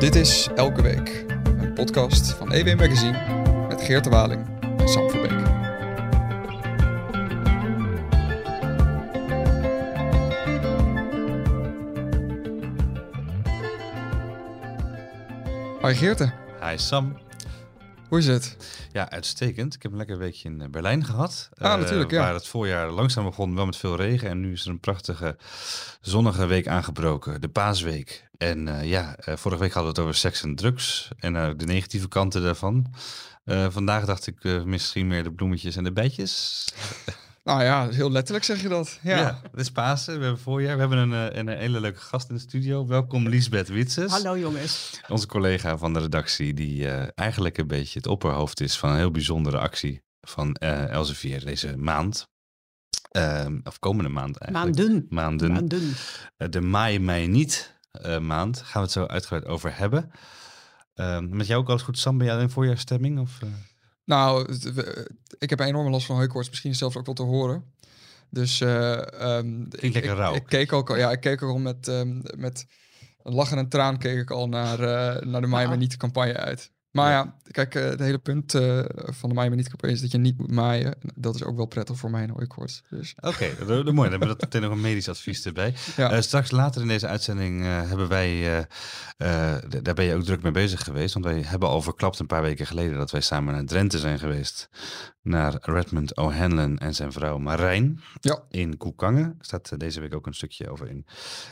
Dit is Elke Week, een podcast van EW Magazine met Geert de Waling en Sam Verbeek. Hoi Geerte, Hi Sam. Hoe is het? Ja, uitstekend. Ik heb een lekker weekje in eh, Berlijn gehad. Ah, Eh, natuurlijk, ja. Waar het voorjaar langzaam begon, wel met veel regen. En nu is er een prachtige zonnige week aangebroken. De paasweek. En eh, ja, vorige week hadden we het over seks en drugs. En de negatieve kanten daarvan. Vandaag dacht ik misschien meer de bloemetjes en de bijtjes. Nou ja, heel letterlijk zeg je dat. Ja. het is Pasen. We hebben voorjaar. We hebben een, eh, een, hele leuke gast in de studio. Welkom Lisbeth Witses. Hallo jongens. Onze collega van de redactie, die eh, eigenlijk een beetje het opperhoofd is van een heel bijzondere actie van eh Elsevier deze maand. Ehm, of komende maand eigenlijk. Maanden. Maanden. Maanden. De Maai Mei Niet eh, maand. Gaan we het zo uitgebreid over hebben. Ehm, met jou ook alles goed, Sam? Ben jij in voorjaarstemming? Of, eh? Nou, we- ik heb een enorme last van hooikoorts, misschien zelf ook wel te horen. Dus eh ehm, ik, lekker ik- rauw. Ik, keek ook al, ja, ik keek ook al met, ehm, met een lach en een traan keek ik al naar, eh, naar de Mij Maar Ah. Niet campagne uit. Maar ja, kijk, eh, het hele punt eh, van de Mij Maar Niet campagne is dat je niet moet maaien. Dat is ook wel prettig voor mijn hooikoorts. Dus Oké, dat, dat, mooi. Dan hebben we dat meteen nog een medisch advies erbij. ja. Eh, straks later in deze uitzending hebben wij, daar ben je ook druk mee bezig geweest. Want wij hebben al verklapt een paar weken geleden dat wij samen naar Drenthe zijn geweest. Naar Redmond O'Hanlon en zijn vrouw Marijn ja. in Koekangen. Er staat deze week ook een stukje over in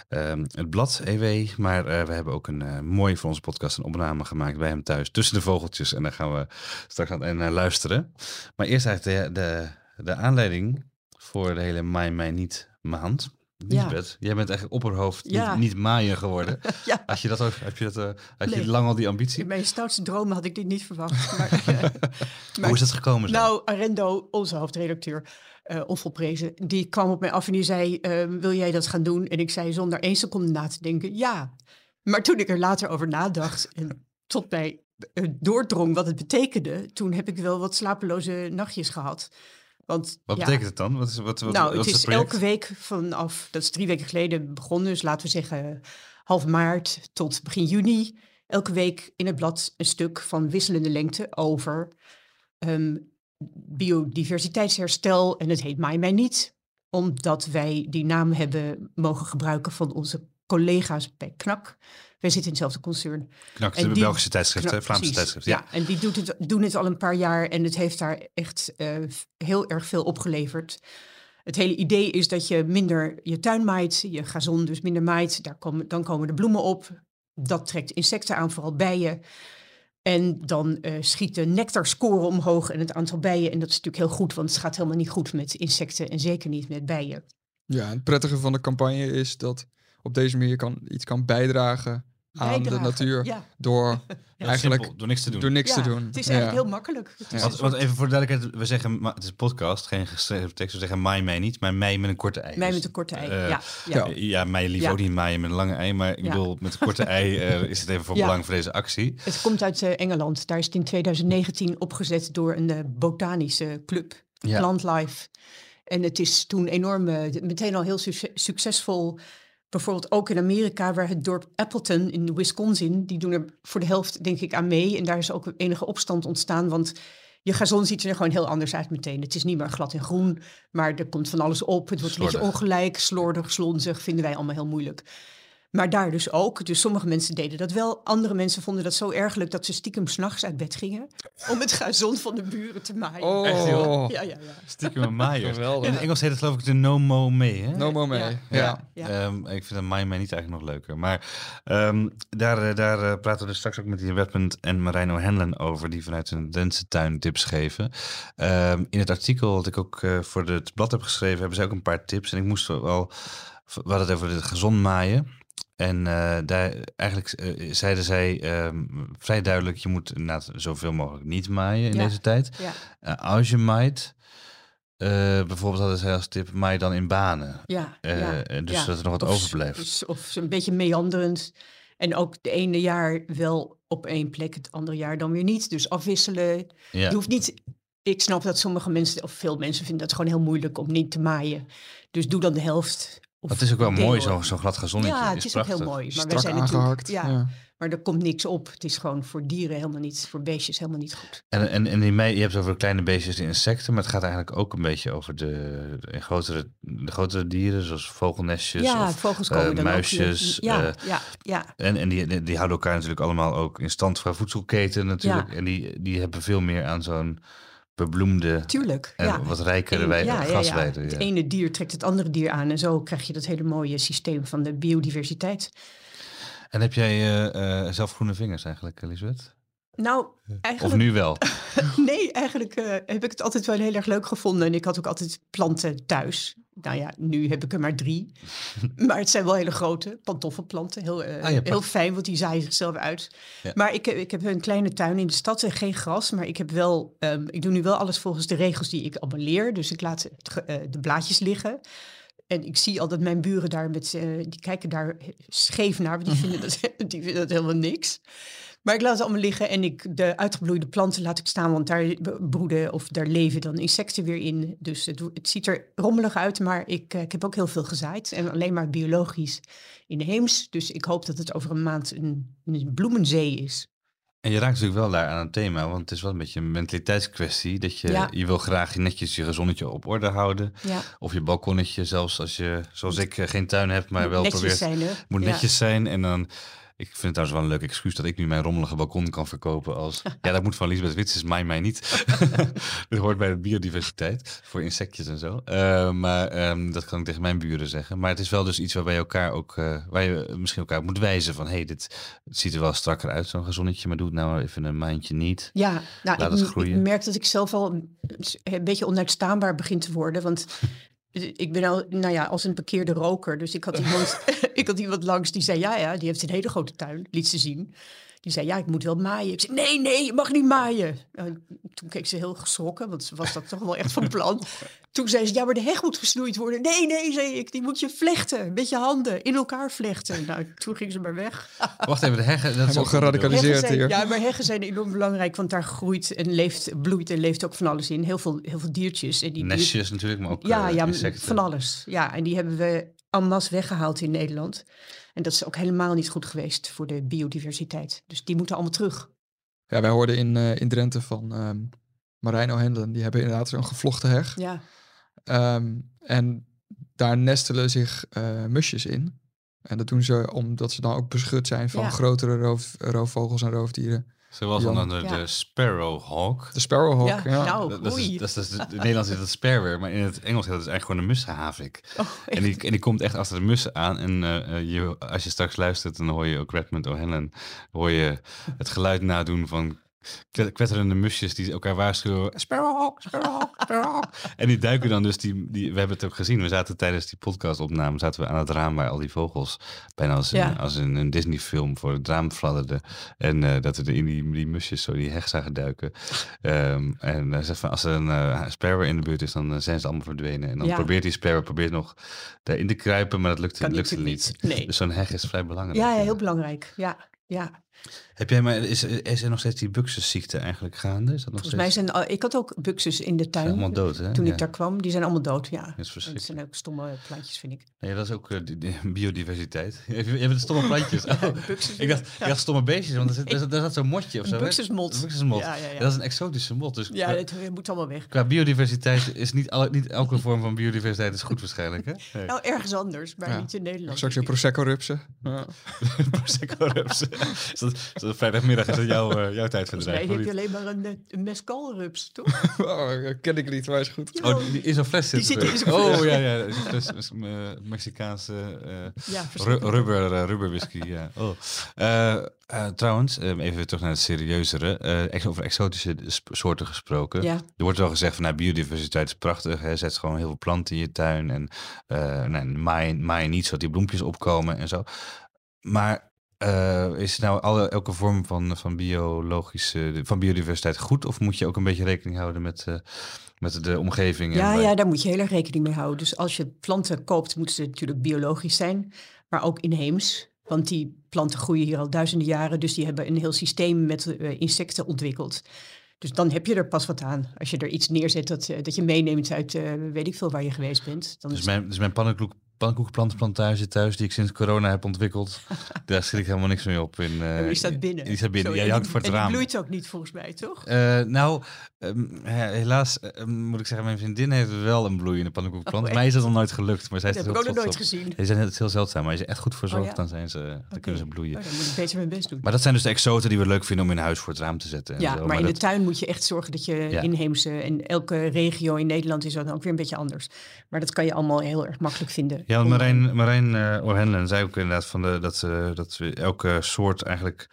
ehm, het blad EW. Maar we hebben ook een mooi voor onze podcast een opname gemaakt bij hem thuis. Tussen de vogeltjes. En daar gaan we straks aan naar luisteren. Maar eerst eigenlijk de, de, de aanleiding voor de hele Maai Mij Niet maand. Ja. Lisbeth, jij bent eigenlijk opperhoofd, Ja. niet, niet maaien geworden. Ja, Had je dat ook? Heb je, dat, had je lang al die ambitie? in mijn stoutste dromen had ik dit niet verwacht. Maar, maar- Hoe is dat gekomen? zo? Nou, Arendo, onze hoofdredacteur, eh onvolprezen, die kwam op mij af en die zei, eh, wil jij dat gaan doen? En ik zei zonder één seconde na te denken, ja. Maar toen ik er later over nadacht en tot mij eh, doordrong wat het betekende, toen heb ik wel wat slapeloze nachtjes gehad. Want, wat ja, betekent het dan? Wat is, wat, wat, nou, wat het is elke week vanaf, dat is drie weken geleden begonnen, dus laten we zeggen half maart tot begin juni. Elke week in het blad een stuk van wisselende lengte over ehm, biodiversiteitsherstel. En het heet Mij Mij Niet, omdat wij die naam hebben mogen gebruiken van onze collega's bij KNAK. Wij zitten in hetzelfde concern. Knak, die- Belgische tijdschrift, Vlaamse precies. tijdschrift. Ja. en die doet het, doen het al een paar jaar en het heeft daar echt eh, heel erg veel opgeleverd. Het hele idee is dat je minder je tuin maait, je gazon dus minder maait, daar komen, dan komen de bloemen op. Dat trekt insecten aan, vooral bijen. En dan eh schiet de nectarscore omhoog en het aantal bijen. En dat is natuurlijk heel goed, want het gaat helemaal niet goed met insecten en zeker niet met bijen. ja, het prettige van de campagne is dat op deze manier kan, iets kan bijdragen aan de natuur Ja, door eigenlijk simpel, door niks te doen. door niks ja, te doen. het is Ja. eigenlijk heel makkelijk. Soort- want even voor de duidelijkheid, we zeggen, het is een podcast, geen geschreven tekst. We zeggen mij, mij niet, maar mij met een korte ei. mij Dus, met een korte ei. eh, ja, ja. mij lief Ja. ook niet maaien met een lange ei, maar ik Ja. bedoel, met een korte ei eh, is het even voor Ja. belang voor deze actie. Het komt uit eh, Engeland. Daar is het in 2019 opgezet door een botanische club, Ja. Plant Life. En het is toen enorm, meteen al heel succes- succesvol. Bijvoorbeeld ook in Amerika, waar het dorp Appleton in Wisconsin, die doen er voor de helft denk ik aan mee. En daar is ook enige opstand ontstaan, want je gazon ziet er gewoon heel anders uit meteen. Het is niet meer glad en groen, maar er komt van alles op. Het wordt een beetje Slordig. ongelijk, slordig, slonzig, vinden wij allemaal heel moeilijk. Maar daar dus ook. Dus sommige mensen deden dat wel. Andere mensen vonden dat zo ergelijk dat ze stiekem s'nachts uit bed gingen. Om het gazon van de buren te maaien. Oh, Echt, joh? Ja, ja, ja. Stiekem een maaier. Geweldig. In het Engels heet het geloof ik de no mo mee, hè? no mee. Ja. Ja. Ja. Ja. Ehm, ik vind een mij mij niet eigenlijk nog leuker. Maar ehm, daar, eh, daar eh, praten we dus straks ook met die Redmond en Marino Henlen over, die vanuit hun Drentse tuin tips geven. Ehm, in het artikel dat ik ook eh, voor het blad heb geschreven, hebben ze ook een paar tips. En ik moest wel, we hadden het over het gezond maaien. En eh, daar eigenlijk eh, zeiden zij ehm, vrij duidelijk, je moet inderdaad zoveel mogelijk niet maaien in Ja. deze tijd. Ja, Eh, als je maait, bijvoorbeeld hadden zij als tip, maai dan in banen. ja, ja, dus dat er nog wat Of- overblijft. Of, een beetje meanderend. En ook de ene jaar wel op één plek, het andere jaar dan weer niet. Dus afwisselen. Ja. Je hoeft niet... Ik snap dat sommige mensen, of veel mensen vinden dat gewoon heel moeilijk om niet te maaien. Dus doe dan de helft Of Het is ook wel deel- mooi, zo'n zo glad gazonnetje. Ja, het is, ook heel mooi. Maar wij zijn natuurlijk, aangehakt. ja, ja. maar er komt niks op. Het is gewoon voor dieren helemaal niet, voor beestjes helemaal niet goed. En, en, en die mee, je hebt het over kleine beestjes, de insecten, maar het gaat eigenlijk ook een beetje over de, de, grotere, de grotere dieren, zoals vogelnestjes. ja, of, vogels eh, komen dan muisjes, ook. Ja, eh, ja, ja. En, en die, die, die houden elkaar natuurlijk allemaal ook in stand qua voedselketen natuurlijk. Ja. En die, die hebben veel meer aan zo'n bebloemde Tuurlijk. en ja. wat rijkere En- wei- ja, ja. Het ene dier trekt het andere dier aan. En zo krijg je dat hele mooie systeem van de biodiversiteit. En heb jij eh, eh, zelf groene vingers eigenlijk, Elisabeth? Nou, Of eigenlijk, nu wel? nee, eigenlijk eh, heb ik het altijd wel heel erg leuk gevonden. En ik had ook altijd planten thuis. Nou ja, nu heb ik er maar drie. maar het zijn wel hele grote pantoffelplanten. Heel, eh, Ah, heel fijn, want die zaaien zichzelf uit. Ja. Maar ik, heb- ik heb een kleine tuin in de stad en geen gras. Maar ik, heb wel, ehm, ik doe nu wel alles volgens de regels die ik allemaal leer. Dus ik laat het eh, de blaadjes liggen. En ik zie al dat mijn buren daar met, eh, die kijken daar scheef naar. Die vinden dat, die vinden dat helemaal niks. Maar ik laat het allemaal liggen en ik, de uitgebloeide planten laat ik staan, want daar broeden of daar leven dan insecten weer in. Dus het, het ziet er rommelig uit, maar ik, eh, ik heb ook heel veel gezaaid en alleen maar biologisch inheems. Dus ik hoop dat het over een maand een, een bloemenzee is. En je raakt natuurlijk wel daar aan het thema, want het is wel een beetje een mentaliteitskwestie. Dat je, Ja. je wil graag je netjes je gezonnetje op orde houden. Ja, Of je balkonnetje, zelfs als je, zoals ik, eh, geen tuin hebt, maar wel netjes probeert zijn moet Ja. netjes zijn. En dan, ik vind het trouwens wel een leuk excuus dat ik nu mijn rommelige balkon kan verkopen als... ja, dat moet van Lisbeth Wits, is mij mij niet. Dit hoort bij de biodiversiteit, voor insectjes en zo. Eh, maar ehm, dat kan ik tegen mijn buren zeggen. Maar het is wel dus iets waarbij je elkaar ook, eh, waar je misschien elkaar moet wijzen van... hé, hey, dit ziet er wel strakker uit, zo'n gezonnetje, maar doe het nou even een maandje niet. Ja, nou, Laat ik, het groeien. ik merk dat ik zelf al een, een beetje onuitstaanbaar begin te worden. Want ik ben al, nou ja, als een bekeerde roker. Dus ik had iemand, ik had iemand langs die zei, ja, ja, die heeft een hele grote tuin, liet ze zien. Die zei, ja, ik moet wel maaien. Ik zei, nee, nee, je mag niet maaien. Toen keek ze heel geschrokken, want ze was dat toch wel echt van plan. Toen zei ze, ja, maar de heg moet gesnoeid worden. Nee, nee, zei ik, die moet je vlechten, met je handen, in elkaar vlechten. Nou, toen ging ze maar weg. Wacht even, de heggen... Dat is ook- geradicaliseerd. Zijn, hier. ja, maar heggen zijn enorm belangrijk, want daar groeit en leeft, bloeit en leeft ook van alles in. Heel veel, heel veel diertjes. En die dier- Nestjes natuurlijk, maar ook ja, eh, ja, insecten. van alles. Ja, en die hebben we en masse weggehaald in Nederland. En dat is ook helemaal niet goed geweest voor de biodiversiteit. Dus die moeten allemaal terug. Ja, wij hoorden in, eh, in Drenthe van Marino Hendelen. Die hebben inderdaad zo'n gevlochten heg. Ja, Ehm, en daar nestelen zich eh, musjes in. En dat doen ze omdat ze dan ook beschut zijn van Ja. grotere roof, roofvogels en roofdieren. Zoals Jan. dan de, sparrowhawk. De sparrowhawk, ja, ja. nou, Dat, dat is, oei. dat is, dat is- in het Nederlands is dat sparrow, maar in het Engels heet het eigenlijk gewoon een mussenhavik. Oh, En die, en die komt echt achter de mussen aan. En eh, eh, je, als je straks luistert, dan hoor je ook Redmond O'Hanlon. hoor je het geluid nadoen van kwetterende musjes die elkaar waarschuwen. Sparrowhawk, sparrowhawk, sparrowhawk. en die duiken dan dus, die, die, we hebben het ook gezien. We zaten tijdens die podcastopname zaten we aan het raam waar al die vogels bijna als, Ja. een, als in een Disney film voor het raam fladderden. En eh, dat we in die, die musjes zo die heg zagen duiken. Ehm, en hij zegt van, als er een eh, sparrow in de buurt is, dan eh, zijn ze allemaal verdwenen. En dan Ja. probeert die sparrow probeert nog daarin te kruipen, maar dat lukt, Kan lukt natuurlijk niet. niet. Nee. Dus zo'n heg is vrij belangrijk. Ja, ja, heel belangrijk. Ja, ja. Heb jij maar, is, is er nog steeds die buxusziekte eigenlijk gaande? Is dat nog Volgens mij zijn, al- ik had ook buxus in de Zijn tuin. allemaal dood, hè? Toen ja. ik daar kwam, die zijn allemaal dood, ja. Dat is Dat zijn ook stomme plantjes, vind ik. Nee, dat is ook eh, die- die biodiversiteit. Je hebt je hebt stomme plantjes. Oh, buxus- ik, dacht, ik dacht stomme beestjes, want er zit, er er zit zo'n motje of zo. Een buxusmot. Een buxusmot. Ja, ja, ja. Dat is een exotische mot. Dus Ja, het moet allemaal weg. qua biodiversiteit is niet, alle, niet elke vorm van biodiversiteit is goed waarschijnlijk. Hè? Nee. Nou, ergens anders, maar Ja. niet in Nederland. Straks weer Prosecco rupsen. Is, dat, is dat vrijdagmiddag is dat jouw, jouw tijd verdrijf? mij of heb je alleen maar een, eh, een mescalrups, toch? Oh, ken ik niet, maar is goed. Oh, die, in zo'n fles zit. Die zit in. Oh ja, ja. dat is een fles is, eh, Mexicaanse eh, Ja, ru- rubber, rubber whisky. Ja. Oh. Trouwens, eh, even weer terug naar het serieuzere. over exotische soorten gesproken. Ja. Er wordt wel gezegd van nou, biodiversiteit is prachtig. Hè. Zet gewoon heel veel planten in je tuin. En uh, nee, maai, maai niet zodat die bloempjes opkomen en zo. Maar uh, is nou alle, elke vorm van, van biologische, van biodiversiteit goed? Of moet je ook een beetje rekening houden met, uh, met de omgeving? Ja, en ja, daar moet je heel erg rekening mee houden. Dus als je planten koopt, moeten ze natuurlijk biologisch zijn, maar ook inheems. Want die planten groeien hier al duizenden jaren, dus die hebben een heel systeem met uh, insecten ontwikkeld. Dus dan heb je er pas wat aan. Als je er iets neerzet dat, dat je meeneemt uit weet ik veel waar je geweest bent. Dan dus, mijn, dus mijn pannenkoek, pannenkoekenplantenplantage thuis die ik sinds corona heb ontwikkeld. Daar schiet ik helemaal niks mee op. In, eh, die staat binnen. Die staat binnen. Je hangt voor het en die raam. bloeit ook niet volgens mij, toch? Eh, nou, ehm, helaas eh, moet ik zeggen, mijn vriendin heeft wel een bloeiende pannenkoekenplant. Oh, Mij is dat nog nooit gelukt, maar zij is dat er heb ik ook nog nooit op. gezien. Die zijn het heel zeldzaam, maar als je echt goed voor zorgt, Oh, ja? dan, zijn ze, dan kunnen ze bloeien. Oh, dan moet ik beter mijn best doen. Maar dat zijn dus de exoten die we leuk vinden om in huis voor het raam te zetten. en Ja, zo. maar in de dat- tuin moet je echt zorgen dat je Ja. inheemse... en elke regio in Nederland is dan ook weer een beetje anders. Maar dat kan je allemaal heel erg makkelijk vinden. Ja. Marijn, Marijn eh O'Hanlon zei ook inderdaad van de, dat, eh, dat we elke soort eigenlijk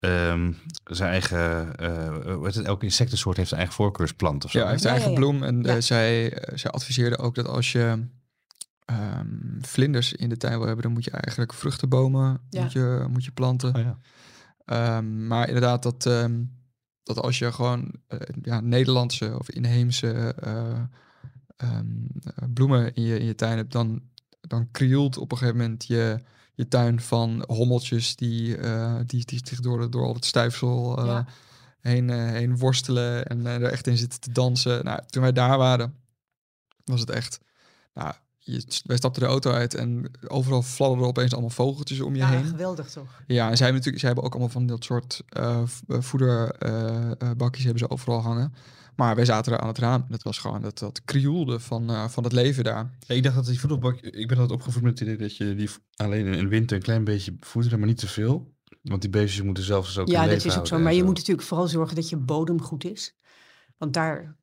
ehm, zijn eigen, eh, hoe heet het, elke insectensoort heeft zijn eigen voorkeursplant of zo. Ja, heeft zijn Ja, eigen ja, bloem. En Ja. eh, zij, zij adviseerde ook dat als je ehm, vlinders in de tuin wil hebben, dan moet je eigenlijk vruchtenbomen Ja. moet je, moet je planten. Oh, ja. Ehm, maar inderdaad, dat, ehm, dat als je gewoon ja, Nederlandse of inheemse eh, ehm, eh, bloemen in je, in je tuin hebt, dan, dan krioelt op een gegeven moment je, je tuin van hommeltjes die, eh, die, die zich door, door al het stijfsel eh, Ja. heen, eh, heen worstelen en er echt in zitten te dansen. Nou, toen wij daar waren, was het echt. Nou, je, wij stapten de auto uit en overal fladderden opeens allemaal vogeltjes om je Ja, heen. geweldig toch? Ja, en zij hebben natuurlijk, zij hebben ook allemaal van dat soort voederbakjes hebben ze overal hangen. Maar wij zaten er aan het raam. Dat was gewoon dat, dat krioelde van, eh, van het leven daar. Ja, ik dacht dat die voedselbak, ik ben altijd opgevoed met het idee dat je die alleen in de winter een klein beetje voederen, maar niet te veel. Want die beestjes moeten zelf dus ook Ja, dat is ook zo. Maar je moet natuurlijk vooral zorgen dat je bodem goed is. Want daar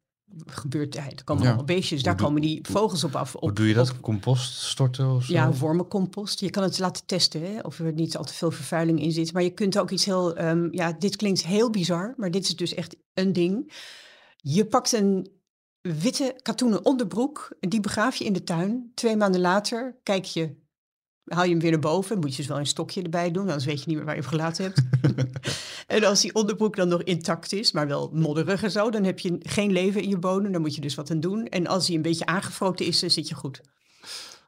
gebeurt, ja, er komen Ja. allemaal beestjes, daar doe- komen die vogels op af. Op, Hoe doe je dat? op- Compost storten of zo? ja, wormencompost. Je kan het laten testen hè, of er niet al te veel vervuiling in zit. Maar je kunt ook iets heel, ehm, ja, dit klinkt heel bizar, maar dit is dus echt een ding. Je pakt een witte katoenen onderbroek, en die begraaf je in de tuin. Twee maanden later kijk je, haal je hem weer naar boven. Moet je dus wel een stokje erbij doen, anders weet je niet meer waar je hem gelaten hebt. en als die onderbroek dan nog intact is, maar wel modderig en zo, dan heb je geen leven in je bodem. Dan moet je dus wat aan doen. En als hij een beetje aangefroten is, dan zit je goed.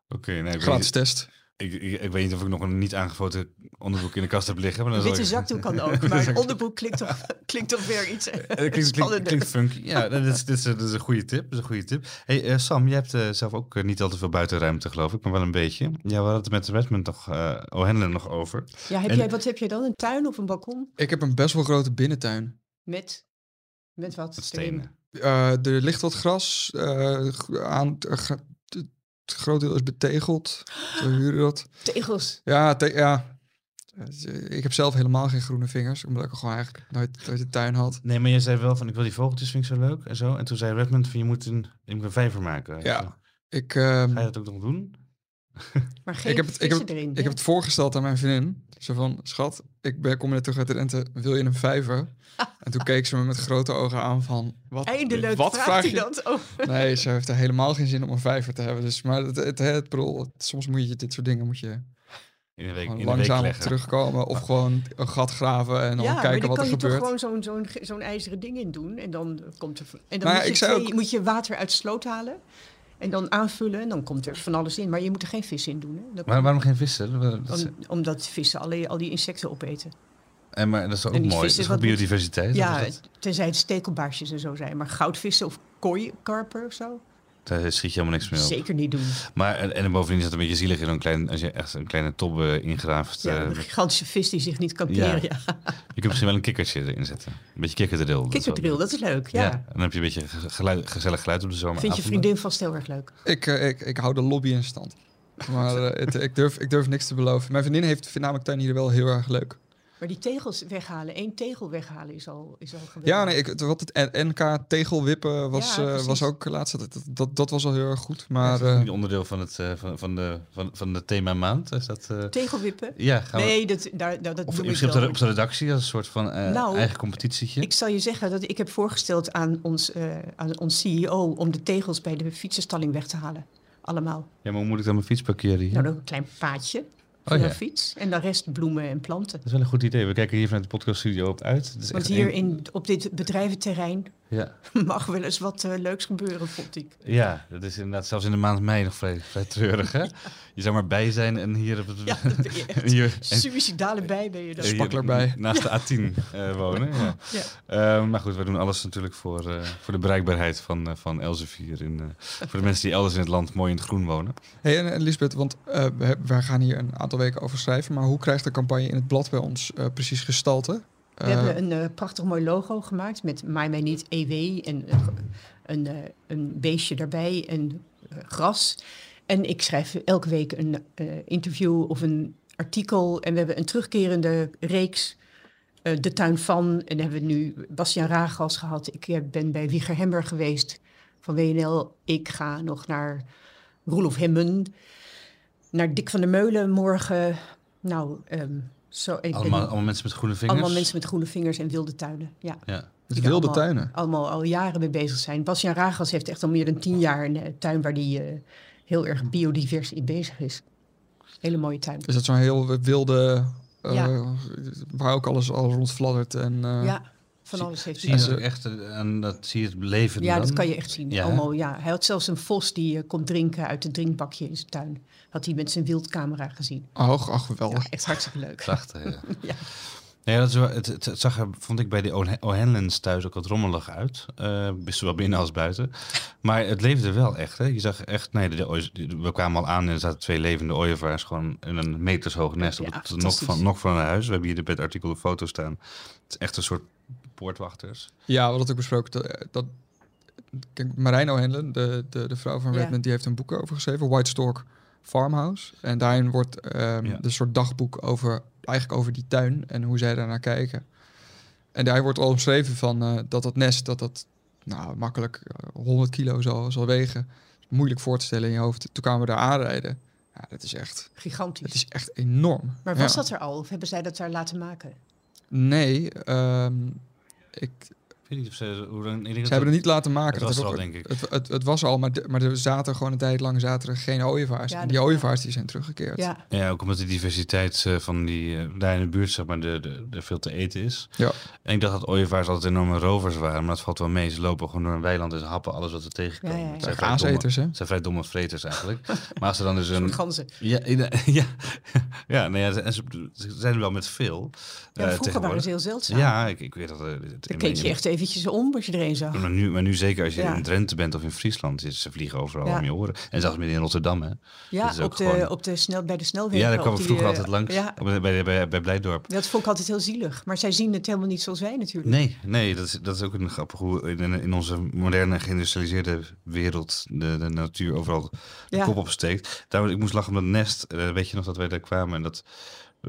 Oké, nee, ik weet, Gratis test. Ik, ik, ik weet niet of ik nog een niet aangefoten onderbroek in de kast heb liggen. Maar dan witte ik- zakdoek kan ook, maar een onderbroek klinkt toch, klinkt toch weer iets eh, Eh, klinkt, klinkt, spannender. klinkt funky. Ja, dat is, dit is, dat is een goede tip. Dat is een goede tip. Hey, eh, Sam, jij hebt zelf ook niet al te veel buitenruimte, geloof ik, maar wel een beetje. Ja, we hadden het met Redmond nog, eh O'Hanlon nog over. Ja, heb En- jij, wat heb jij dan? Een tuin of een balkon? Ik heb een best wel grote binnentuin. Met, met wat? Met stenen. Eh, er ligt wat gras eh, aan. eh, gra- Het het groot deel is betegeld. Zo huren dat. Tegels. Ja, te- ja. Ik heb zelf helemaal geen groene vingers, omdat ik gewoon eigenlijk nooit, nooit een tuin had. Nee, maar jij zei wel van ik wil die vogeltjes, vind ik zo leuk en zo. En toen zei Redmond van je moet een, je moet een vijver maken. Ja. Ik, ehm, Ga je dat ook nog doen? Maar geen ik, heb het, ik, heb, vissen erin. ik hè? heb het voorgesteld aan mijn vriendin. Zo van, schat, ik ben, kom net terug uit de rente, wil je een vijver? En toen keek ze me met grote ogen aan van, wat, Eindelijk wat vraagt vraag hij je? dat. Oh. Nee, ze heeft er helemaal geen zin om een vijver te hebben. Dus, maar het, het, het, bedoel, het- soms moet je dit soort dingen moet je In een week, in een week langzaam leggen. terugkomen. Of gewoon een gat graven en dan Ja, maar kijken dan wat kan er je toch gebeurt. gewoon zo'n zo'n zo'n ijzeren ding in doen. En dan komt er... En dan Nou ja, moet, je ik zei twee- ook- moet je water uit de sloot halen. En dan aanvullen. En dan komt er van alles in. Maar je moet er geen vis in doen. Hè? Maar waarom geen vissen? Dat is- Om- omdat vissen alle, al die insecten opeten. en maar dat is ook mooi. Dat is biodiversiteit. Ja, is tenzij het stekelbaarsjes en zo zijn. Maar goudvissen of kooikarper of zo? Daar schiet je helemaal niks meer op. Zeker niet doen. Maar en, en bovendien is het een beetje zielig in zo'n klein, als je echt een kleine tobbe ingraaft. Ja, eh, een gigantische vis die zich niet kan keren. Ja. je kunt misschien wel een kikkertje erin zetten. Een beetje wel- Kikkerdrill, dat is leuk. Ja. Ja. en dan heb je een beetje geluid, gezellig geluid op de zomer. Vind je vriendin vast heel erg leuk. Ik, eh, ik, ik hou de lobby in stand. Maar eh, het- ik, durf, ik durf niks te beloven. Mijn vriendin heeft, vindt namelijk tuinieren wel heel erg leuk. Maar die tegels weghalen, één tegel weghalen is al, is al geweldig. Ja, nee, ik, wat het NK tegelwippen was, Ja, eh, was ook laatst. Dat, dat, dat, dat was al heel erg goed. Maar Maar eh, niet onderdeel van het eh, van, van de van, van de thema maand. Is dat? eh, Tegelwippen? ja, gaan we. Nee, dat, daar, daar, dat Of misschien op de, op de redactie als een soort van eh, Nou, eigen competitietje. Ik zal je zeggen dat ik heb voorgesteld aan ons, eh, aan ons CEO om de tegels bij de fietsenstalling weg te halen. Allemaal. Ja, maar hoe moet ik dan mijn fiets parkeren hier? Nou, een klein paadje Oh, ja. fiets. En de rest bloemen en planten. Dat is wel een goed idee. We kijken hier vanuit de podcaststudio op uit. Want hier in, op dit bedrijventerrein Ja. Mag wel eens wat eh, leuks gebeuren, vond ik. ja, dat is inderdaad zelfs in de maand mei nog vrij, vrij treurig, hè? Je zou maar bij zijn en hier... Op het, Ja, dat ben je echt. hier, en- Suïcidale bij ben je dan. hier Spakkel erbij. Naast de A10 eh, wonen, ja. Ja. Eh, maar goed, we doen alles natuurlijk voor, eh, voor de bereikbaarheid van, eh, van Elsevier. In, eh, voor de mensen die elders in het land mooi in het groen wonen. Hey, en, en Lisbeth, want eh, wij gaan hier een aantal weken over schrijven, maar hoe krijgt de campagne in het blad bij ons eh, precies gestalte? We Eh, hebben een eh, prachtig mooi logo gemaakt met Maai mij niet EW en eh, een, eh, een beestje daarbij en eh, gras. En ik schrijf elke week een eh, interview of een artikel. En we hebben een terugkerende reeks, eh, De Tuin van. En hebben we nu Bastiaan Ragas gehad. Ik eh, ben bij Wieger Hemmer geweest van WNL. Ik ga nog naar Roelof Hemmen. Naar Dick van der Meulen morgen. Nou, ehm, zo, ik ben- Allemaal, allemaal mensen met groene vingers. allemaal mensen met groene vingers en wilde tuinen. Ja. Ja. wilde allemaal- tuinen. Allemaal al jaren mee bezig zijn. Bastiaan Ragas heeft echt al meer dan tien jaar een eh, tuin waar hij heel erg biodivers in bezig is. Hele mooie tuin. Is dat zo'n heel wilde, eh, Ja. waar ook alles al rondfladdert en eh, ja, van zie- alles heeft Zie hij. je En ze- ook echt eh, aan dat zie je het leven Ja, dan? dat kan je echt zien. Ja? Allemaal, ja. Hij had zelfs een vos die eh, komt drinken uit het drinkbakje in zijn tuin. Had hij met zijn wildcamera gezien. ach, ach, geweldig. Ja, echt hartstikke leuk. Prachtig, ja. Ja. Ja, dat is wel, het, het, het zag er, vond ik, bij de O'H- O'Hanlons thuis ook wat rommelig uit. Eh best zowel binnen als buiten. Maar het leefde wel echt. Hè? Je zag echt, nee, de, de we kwamen al aan en er zaten twee levende ooievaars gewoon in een metershoog nest op Ja, het nog van, nog van een huis. We hebben hier bij het artikel de foto staan. Het is echt een soort poortwachters. Ja, we hadden het ook besproken. Dat, dat, kijk, Marijn de, de, de vrouw van Ja. Redmond, die heeft een boek over geschreven, White Stork Farmhouse. En daarin wordt ehm Ja. een soort dagboek over, eigenlijk over die tuin en hoe zij daarnaar kijken. En daar wordt al omschreven van eh, dat dat nest, dat dat nou, makkelijk eh, 100 kilo zal, zal wegen. Moeilijk voor te stellen in je hoofd. Toen kwamen we daar aanrijden. Ja, dat is echt, Gigantisch. het is echt enorm. Maar was Ja. dat er al? Of hebben zij dat daar laten maken? Nee, ehm, ik, weet niet of ze... Hoe, dan- ik denk dat Ze hebben dat- het niet laten maken. Het was Dat er al, ik- denk ik. Het, het, het was al, maar, de- maar er zaten gewoon een tijd lang zaten er geen ooievaars. Ja, en die dat- ooievaars die zijn teruggekeerd. Ja, Ja, ook omdat de diversiteit eh, van die eh, daar in de buurt zeg maar de, de, de veel te eten is. Ja. En ik dacht dat ooievaars altijd enorme rovers waren, maar dat valt wel mee. Ze lopen gewoon door een weiland en ze happen alles wat ze tegenkomen. Ja, ja, ja. Het zijn domme- hè? zijn vrij domme vreters eigenlijk. maar als ze dan dus een ganzen. Ja, ja, ja, ja, nou ja, en ze, ze zijn er wel met veel. Ja, eh, vroeger waren ze heel zeldzaam. Ja, ik, ik weet dat. het- Dan keek je echt eventjes om als je er een zag. Maar nu, maar nu zeker als je Ja. in Drenthe bent of in Friesland, is, ze vliegen overal Ja. om je oren. En zelfs midden in Rotterdam, hè. Ja, ook op de, gewoon- op de snel, bij de snelweg. Ja, daar we die, vroeger eh, altijd langs. Ja, Bij, bij, Blijdorp. dat vond ik altijd heel zielig. Maar zij zien het helemaal niet zoals wij natuurlijk. Nee, nee dat, is, dat is ook een grappig hoe in, in onze moderne geïndustrialiseerde wereld de, de natuur overal de kop opsteekt. Daarom, ik moest lachen om dat nest. Eh, weet je nog dat wij daar kwamen en dat...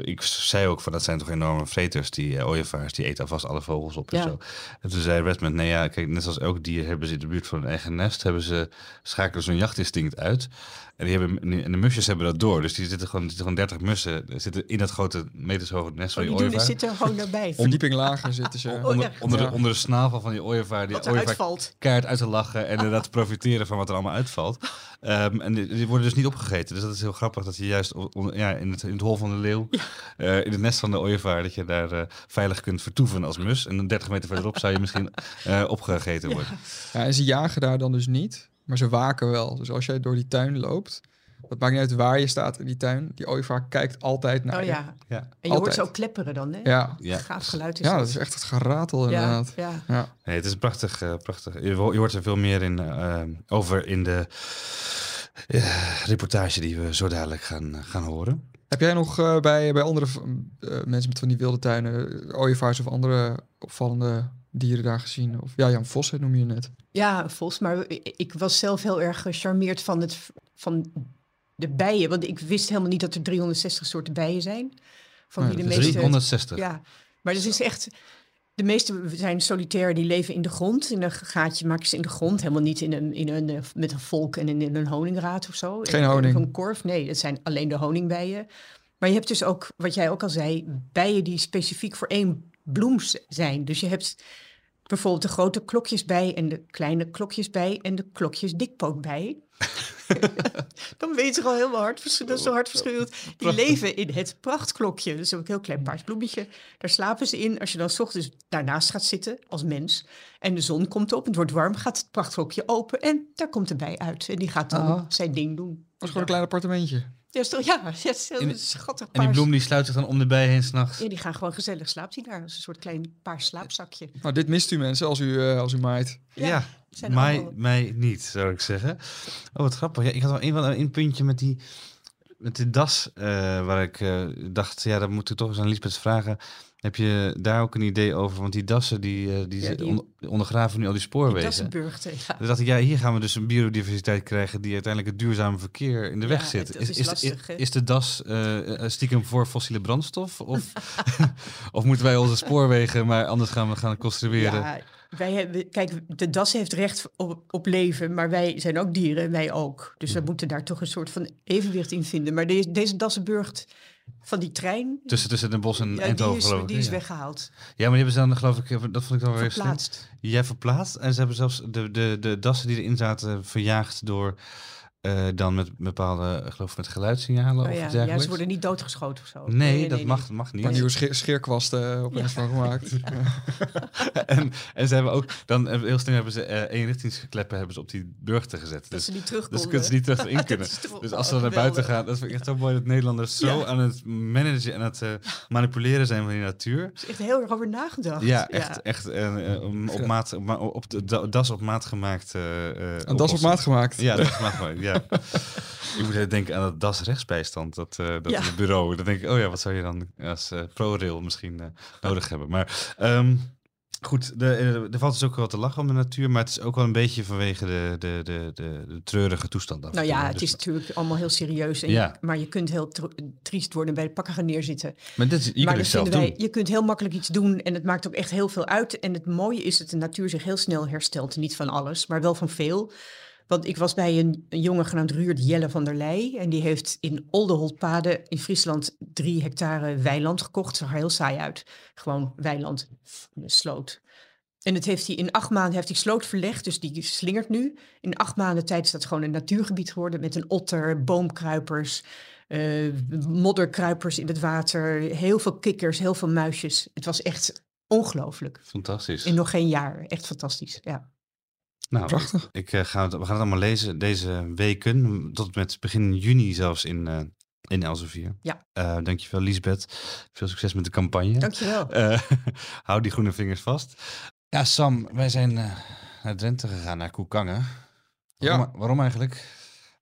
Ik zei ook van dat zijn toch enorme vreters, die eh, ooievaars, die eten alvast alle vogels op en Ja. zo. En toen zei Redmond, nee ja, kijk, net als elk dier hebben ze in de buurt van hun eigen nest, hebben ze, schakelen zo'n jachtinstinct uit. En, die hebben, en de musjes hebben dat door, dus die zitten gewoon, er zitten gewoon 30 mussen zitten in dat grote metershoge nest van Oh, die die ooievaar. zitten er gewoon daarbij. Verdieping lager zitten ze. Oh, Onder, ja. de, onder de snavel van die ooievaar. Die ooievaar uitvalt. keihard uit te lachen en inderdaad profiteren van wat er allemaal uitvalt. Ehm, en die, die worden dus niet opgegeten. Dus dat is heel grappig dat je juist on- ja, in, het, in het hol van de leeuw, eh, in het nest van de ooievaar, dat je daar eh, veilig kunt vertoeven als mus. En dan 30 meter verderop zou je misschien eh, opgegeten worden. Ja, en ze jagen daar dan dus niet, maar ze waken wel. Dus als jij door die tuin loopt, het maakt niet uit waar je staat in die tuin, die ooievaar kijkt altijd naar Oh je. ja. Ja. En je hoort Altijd. ze ook klepperen dan, hè? Ja. Ja. Gaaf geluid is Ja, dat is echt het geratel ja, inderdaad. ja. Ja. Nee, het is een prachtig, eh, prachtig. Je, ho- je hoort er veel meer in, over in de reportage die we zo dadelijk gaan, gaan horen. Heb jij nog eh, bij, bij andere eh, mensen met van die wilde tuinen, eh, ooievaars of andere opvallende dieren daar gezien? Of ja, Jan Vos noem je net. Ja, Vos. Maar ik was zelf heel erg gecharmeerd van, het, van de bijen. Want ik wist helemaal niet dat er 360 soorten bijen zijn. Van wie de meeste... 360. Ja, maar dat is echt... De meeste zijn solitair, die leven in de grond. In een gaatje maken ze in de grond. Helemaal niet in een, in een, eh, met een volk en in, een honingraad of zo. Geen In- honing. Een korf. Nee, het zijn alleen de honingbijen. Maar je hebt dus ook, wat jij ook al zei, bijen die specifiek voor één bloem zijn. Dus je hebt bijvoorbeeld de grote klokjesbij en de kleine klokjesbij en de klokjes dikpootbij. Dan weet je al helemaal hard, dat is zo hartverscheurend. Die leven in het prachtklokje. Dus ook een heel klein paars bloemetje. Daar slapen ze in. Als je dan s ochtends daarnaast gaat zitten als mens. En de zon komt op, het wordt warm, gaat het prachtklokje open. En daar komt de bij uit. En die gaat dan Ah. zijn ding doen. Het was gewoon een klein appartementje. Ja, is toch, ja, is heel En- schattig En die bloem die sluit zich dan om de bij heen s'nachts. Ja, die gaan gewoon gezellig slaapt hij daar. als een soort klein paars slaapzakje. Nou, dit mist u mensen als u, eh, als u maait. Ja, Ja, zijn mij, mij niet, zou ik zeggen. Oh, wat grappig. Ja, ik had wel een, een puntje met die, met die das, eh, waar ik eh, dacht, ja, dat moet ik toch eens aan Lisbeth vragen. Heb je daar ook een idee over? Want die dassen, die, eh, die, Ja, die- on- ondergraven nu al die spoorwegen. Dat is een burgte, ja. Dacht ik, ja, hier gaan we dus een biodiversiteit krijgen die uiteindelijk het duurzame verkeer in de weg zit. is is, lastig, is de das stiekem voor fossiele brandstof? Of, of moeten wij onze spoorwegen maar anders gaan we gaan construeren? Ja, wij hebben, kijk, de das heeft recht op, op leven, maar wij zijn ook dieren, wij ook. Dus we moeten daar toch een soort van evenwicht in vinden. Maar deze, deze Dassenburgt van die trein, Tussen, tussen Den Bosch en ja, die Eindhoven, is, geloof ik. die is ja. weggehaald, Ja, maar die hebben ze dan, geloof ik, even- dat vond ik dan weer verplaatst. Jij verplaatst. En ze hebben zelfs de, de, de dassen die erin zaten verjaagd door eh, dan met bepaalde, geloof ik, met geluidssignalen Oh of ja, ja, ze worden niet doodgeschoten of zo. Nee, dat mag, mag niet. Een nieuwe scheer, scheerkwasten eh, opeens van gemaakt. en, en ze hebben ook dan eh, heel snel hebben ze eh eenrichtingskleppen hebben ze op die burchten gezet. Dat Dus, ze niet terug dus kunnen ze niet terug in kunnen. Dus wel als ze naar buiten gaan, dat vind ik echt zo mooi dat Nederlanders zo Ja. aan het managen en het eh, manipuleren zijn van die natuur. Er is echt heel erg over nagedacht. Ja, echt, echt eh, eh, op, maat, op, op das op maat gemaakt. eh, eh, Een das op maat gemaakt. Ja, dat is maat gemaakt, ja. Ik moet denken aan het das rechtsbijstand, dat, eh, dat Ja. bureau. Dan denk ik, oh ja, wat zou je dan als eh ProRail misschien eh, nodig hebben. Maar ehm, goed, de, er valt dus ook wel te lachen om de natuur, maar het is ook wel een beetje vanwege de, de, de, de, de treurige toestand. af Nou ja, het Dus- is natuurlijk allemaal heel serieus. En Ja. je- maar je kunt heel triest worden bij de pakken gaan neerzitten. maar dit, je maar kunt dat het zelf vinden doen. wij, je kunt heel makkelijk iets doen en het maakt ook echt heel veel uit. En het mooie is dat de natuur zich heel snel herstelt. Niet van alles, maar wel van veel. Want ik was bij een, een jongen genaamd Ruurt Jelle van der Leij. En die heeft in Oldeholtpade in Friesland drie hectare weiland gekocht. Zag er heel saai uit. Gewoon weiland, een sloot. En het heeft hij in acht maanden heeft hij sloot verlegd, dus die slingert nu. In acht maanden tijd is dat gewoon een natuurgebied geworden met een otter, boomkruipers, eh, modderkruipers in het water, heel veel kikkers, heel veel muisjes. Het was echt ongelooflijk. Fantastisch. In nog geen jaar. Echt fantastisch. Ja. Nou, Prachtig. Ik, eh, ga het, we gaan het allemaal lezen deze weken, tot met begin juni zelfs in, eh in Elsevier. Ja. Eh, dankjewel Lisbeth. Veel succes met de campagne. Dankjewel. Eh, hou die groene vingers vast. Ja, Sam, wij zijn eh, naar Drenthe gegaan, naar Koekangen. Ja. Waarom, eigenlijk?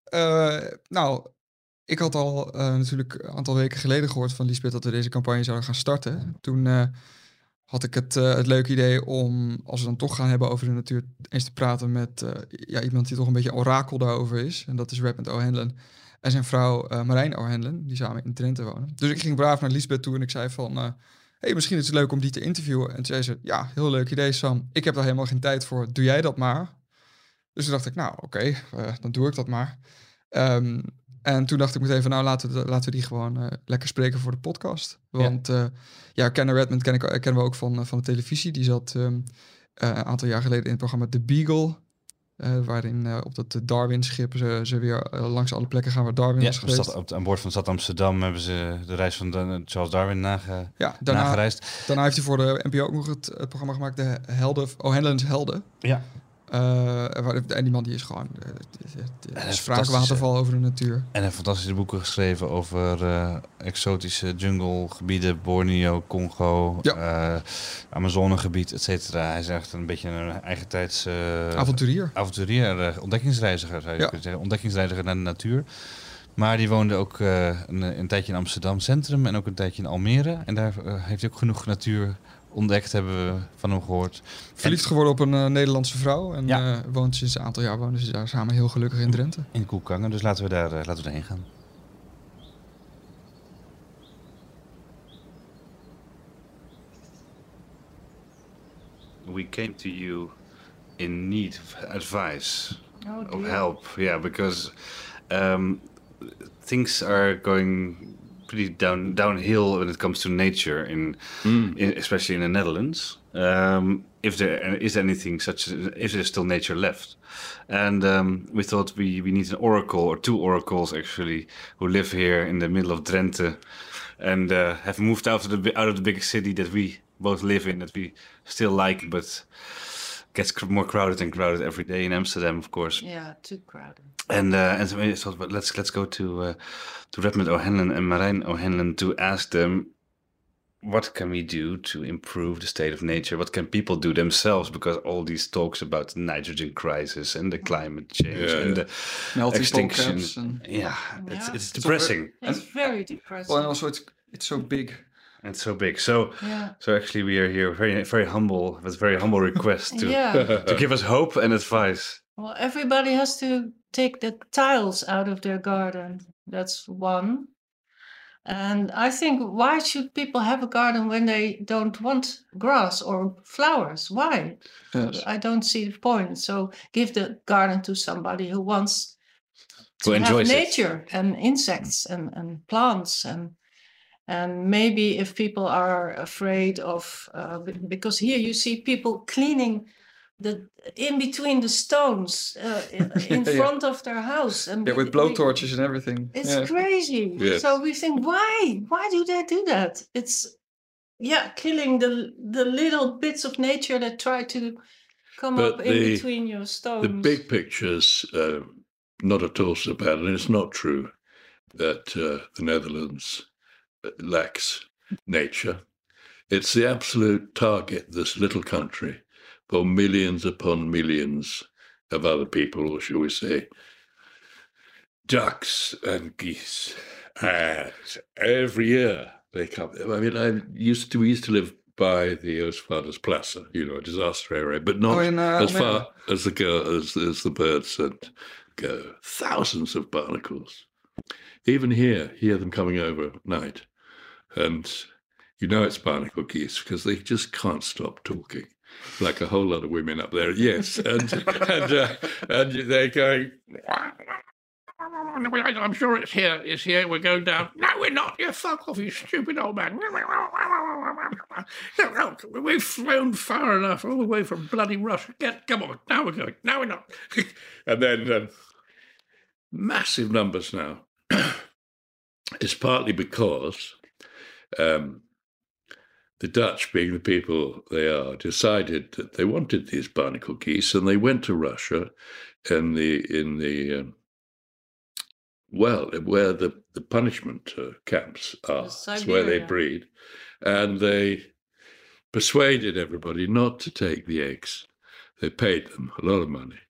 Eh, nou, ik had al eh, natuurlijk een aantal weken geleden gehoord van Lisbeth dat we deze campagne zouden gaan starten. Toen eh, had ik het, eh, het leuke idee om, als we dan toch gaan hebben over de natuur, eens te praten met eh, ja, iemand die toch een beetje orakel daarover is. En dat is Redmond O'Hanlon en zijn vrouw eh, Marijn O'Hanlon, die samen in Drenthe wonen. Dus ik ging braaf naar Lisbeth toe en ik zei van, hey, misschien is het leuk om die te interviewen. En toen zei ze, ja, heel leuk idee Sam, ik heb daar helemaal geen tijd voor, doe jij dat maar. Dus toen dacht ik, nou oké, dan doe ik dat maar. Ehm, en toen dacht ik meteen van, nou laten we, laten we die gewoon eh, lekker spreken voor de podcast. Want ja, ja Kenner Redmond ken ik, eh, kennen we ook van, eh, van de televisie. Die zat ehm, eh, een aantal jaar geleden in het programma The Beagle. eh, waarin eh, op dat Darwin-schip ze, ze weer eh, langs alle plekken gaan waar Darwin Ja, was geweest. stad, op, aan boord van Stad Amsterdam hebben ze de reis van de- Charles Darwin nage, ja, daarna, nagereisd. daarna heeft hij voor de NPO ook nog het, het programma gemaakt, De Helden, O'Hanlon's Helden. Ja. Eh, en die man die is gewoon is spraakwaterval over de natuur. En heeft fantastische boeken geschreven over eh, exotische junglegebieden, Borneo, Congo, Ja. Amazonegebied, et cetera. Hij is echt een beetje een eigen tijds Avonturier. avonturier, ontdekkingsreiziger zou je Ja. kunnen zeggen. Ontdekkingsreiziger naar de natuur. Maar die woonde ook een, een tijdje in Amsterdam Centrum en ook een tijdje in Almere. En daar heeft hij ook genoeg natuur ontdekt, hebben we van hem gehoord. Verliefd geworden op een eh, Nederlandse vrouw. En Ja. eh, woont sinds een aantal jaar wonen ze daar samen heel gelukkig in Drenthe. In Koekangen, dus laten we daar eh, laten we daarheen gaan. We came to you in need of advice, of help. Yeah, because um, things are going pretty down downhill when it comes to nature, in, in especially in the Netherlands. Um, if there is anything such as if there's still nature left. And um, we thought we, we need an oracle or two oracles actually who live here in the middle of Drenthe and uh, have moved out of the out of the big city that we both live in that we still like, but gets cr- more crowded and crowded every day in Amsterdam, of course. Yeah, too crowded. And uh, and so we thought, but let's let's go to uh, to Redmond O'Hanlon and Marijn O'Hanlon to ask them what can we do to improve the state of nature? What can people do themselves? Because all these talks about the nitrogen crisis and the climate change Yeah, and yeah. the Melting extinction. and Yeah, it's Yeah. it's depressing It's very depressing. well, and also it's it's so big. and so big. So yeah. so actually, we are here very very humble with very humble request to yeah. to give us hope and advice. Well, everybody has to take the tiles out of their garden. That's one. And I think why should people have a garden when they don't want grass or flowers? Why? Yes. I don't see the point. So give the garden to somebody who wants Who to have enjoys it. nature and insects and, and plants and and maybe if people are afraid of uh, because here you see people cleaning the in between the stones uh, in, in Yeah. front of their house and Yeah, with blowtorches and everything. it's yeah. crazy. Yes. So we think, why? Why do they do that? It's yeah, killing the the little bits of nature that try to come But up in the- between your stones. The big picture's uh, not at all so bad, and it's not true that uh, the Netherlands uh, lacks nature. It's the absolute target, this little country, for millions upon millions of other people, or shall we say, ducks and geese. And every year they come. I mean, I used to, we used to live by the Oostvaardersplassen, you know, a disaster area, but not Oh, in, uh, as far as the girl as, as the birds and go. Thousands of barnacles. Even here, hear them coming over at night, and you know it's barnacle geese because they just can't stop talking, like a whole lot of women up there. Yes, and and uh, and they're going. I'm sure it's here. It's here. We're going down. No, we're not. You fuck off, you stupid old man. We've flown far enough, all the way from bloody Russia. Get, come on. Now we're going. Now we're not. and then um, massive numbers now. it's partly because um, the Dutch, being the people they are, decided that they wanted these barnacle geese, and they went to Russia in the in the um, well, where the the punishment uh, camps are, it's where they breed, and they persuaded everybody not to take the eggs. They paid them a lot of money.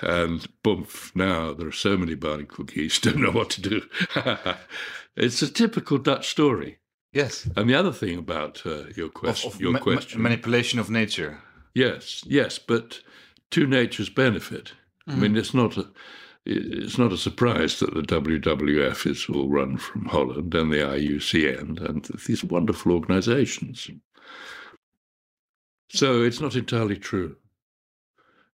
And boom, now there are so many barnacle geese, don't know what to do. it's a typical Dutch story. Yes, And the other thing about uh, your question, of your ma- ma- question, manipulation of nature. yes, yes, but to nature's benefit. I mean, it's not a, it's not a surprise that the WWF is all run from Holland and the IUCN and these wonderful organisations. So it's not entirely true.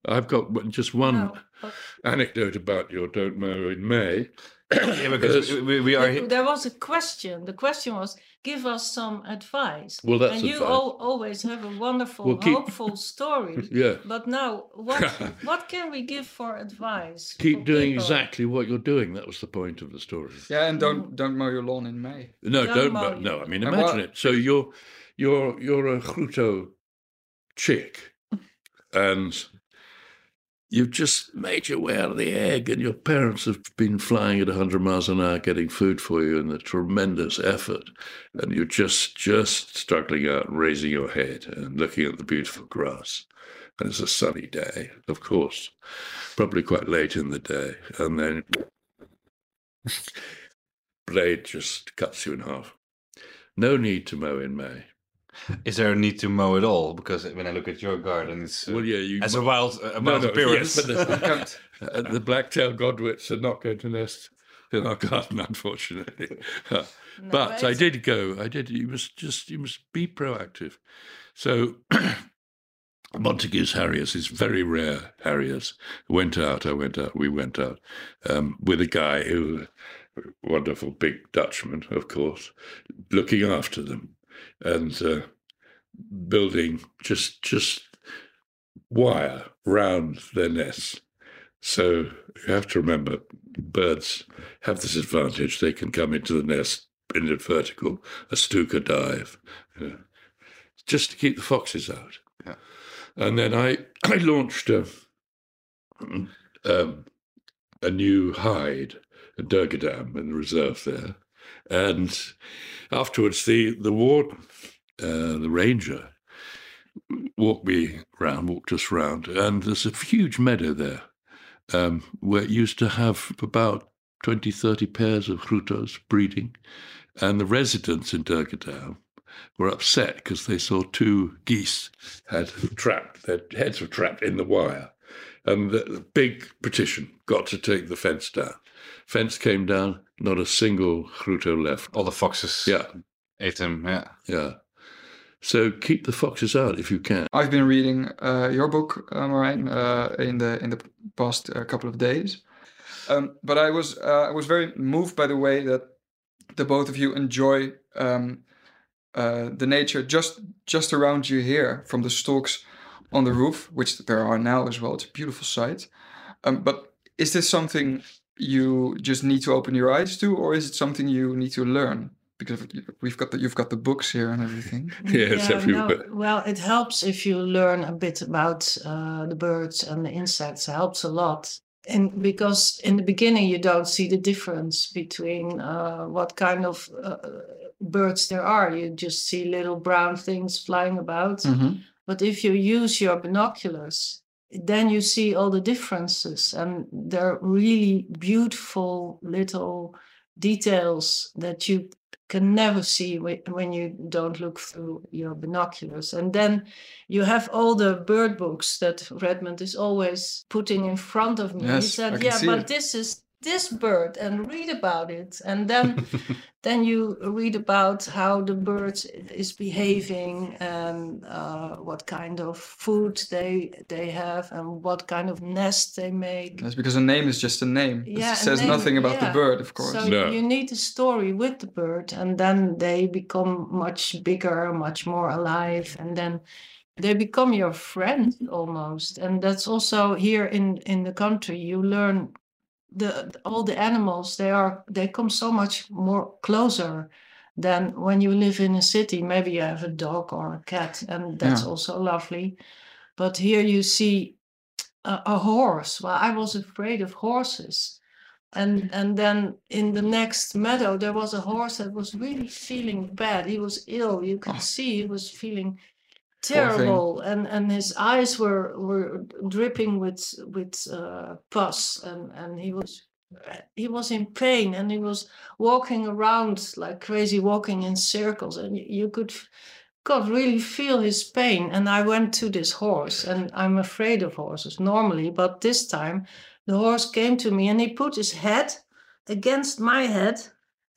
I've got just one No, anecdote about your don't mow in May. Yeah, because we, we are. there- there was a question. The question was, give us some advice. Well, that's and you advice. all, always have a wonderful, Well, keep- hopeful story. Yeah. But now, what what can we give for advice? for Keep doing people? exactly what you're doing. That was the point of the story. Yeah, and don't mm. don't mow your lawn in May. No, Young don't. mow mo- No, I mean, imagine what- it. So you're you're you're a grutto chick, and you've just made your way out of the egg, and your parents have been flying at 100 miles an hour getting food for you in a tremendous effort, and you're just just struggling out, raising your head, and looking at the beautiful grass. And it's a sunny day, of course, probably quite late in the day, and then blade just cuts you in half. No need to mow in May. Is there a need to mow at all? Because when I look at your garden, it's uh, Well, yeah, you as a mo- wild, a wild no, appearance. yes, but the, uh, the black-tailed godwits are not going to nest in our garden, unfortunately. Uh, No, but I did go. I did. You must just. You must be proactive. So. Montagu's Harriers is very rare Harriers. Went out, I went out, we went out um, with a guy who, wonderful big Dutchman, of course, looking after them and uh, building just just wire round their nests. So you have to remember birds have this advantage. They can come into the nest in a vertical, a stuka dive, you know, just to keep the foxes out. Yeah. And then I, I launched a, um, a new hide at Durgerdam in the reserve there. And afterwards, the, the warden, uh, the ranger, walked me round, walked us round, and there's a huge meadow there um, where it used to have about 20, 30 pairs of gruttos breeding. And the residents in Durgerdam were upset because they saw two geese had trapped, their heads were trapped in the wire. And the big petition got to take the fence down. Fence came down, not a single grutto left. All the foxes Yeah, ate them. Yeah. yeah. So keep the foxes out if you can. I've been reading uh, your book, uh, Marijn, uh, in the in the past uh, couple of days, um, but I was uh, I was very moved by the way that the both of you enjoy um, uh, the nature just just around you here, from the storks on the roof, which there are now as well. It's a beautiful sight. Um, but is this something you just need to open your eyes to, or is it something you need to learn? Because we've got the, you've got the books here and everything. Yes, Yeah, everywhere. no, well, it helps if you learn a bit about uh, the birds and the insects. It helps a lot. And because in the beginning you don't see the difference between uh, what kind of uh, birds there are. You just see little brown things flying about. Mhm. But if you use your binoculars, then you see all the differences, and they're really beautiful little details that you can never see when you don't look through your binoculars. And then you have all the bird books that Redmond is always putting in front of me. he Yes, I said, "Yeah, but it." this is." This bird and read about it and then then you read about how the bird is behaving and uh, what kind of food they they have and what kind of nest they make That's because a name is just a name. It Yeah, a says name, nothing about yeah. the bird, of course. so No. you need a story with the bird and then they become much bigger much more alive and then they become your friend almost and that's also here in in the country you learn the all the animals they are they come so much more closer than when you live in a city maybe you have a dog or a cat and that's Yeah. also lovely but here you see a, a horse well i was afraid of horses and and then in the next meadow there was a horse that was really feeling bad he was ill you could Oh. see he was feeling. Terrible and and his eyes were were dripping with with uh, pus and and he was he was in pain and he was walking around like crazy walking in circles and you, could God really feel his pain. And I went to this horse and I'm afraid of horses normally but this time the horse came to me and he put his head against my head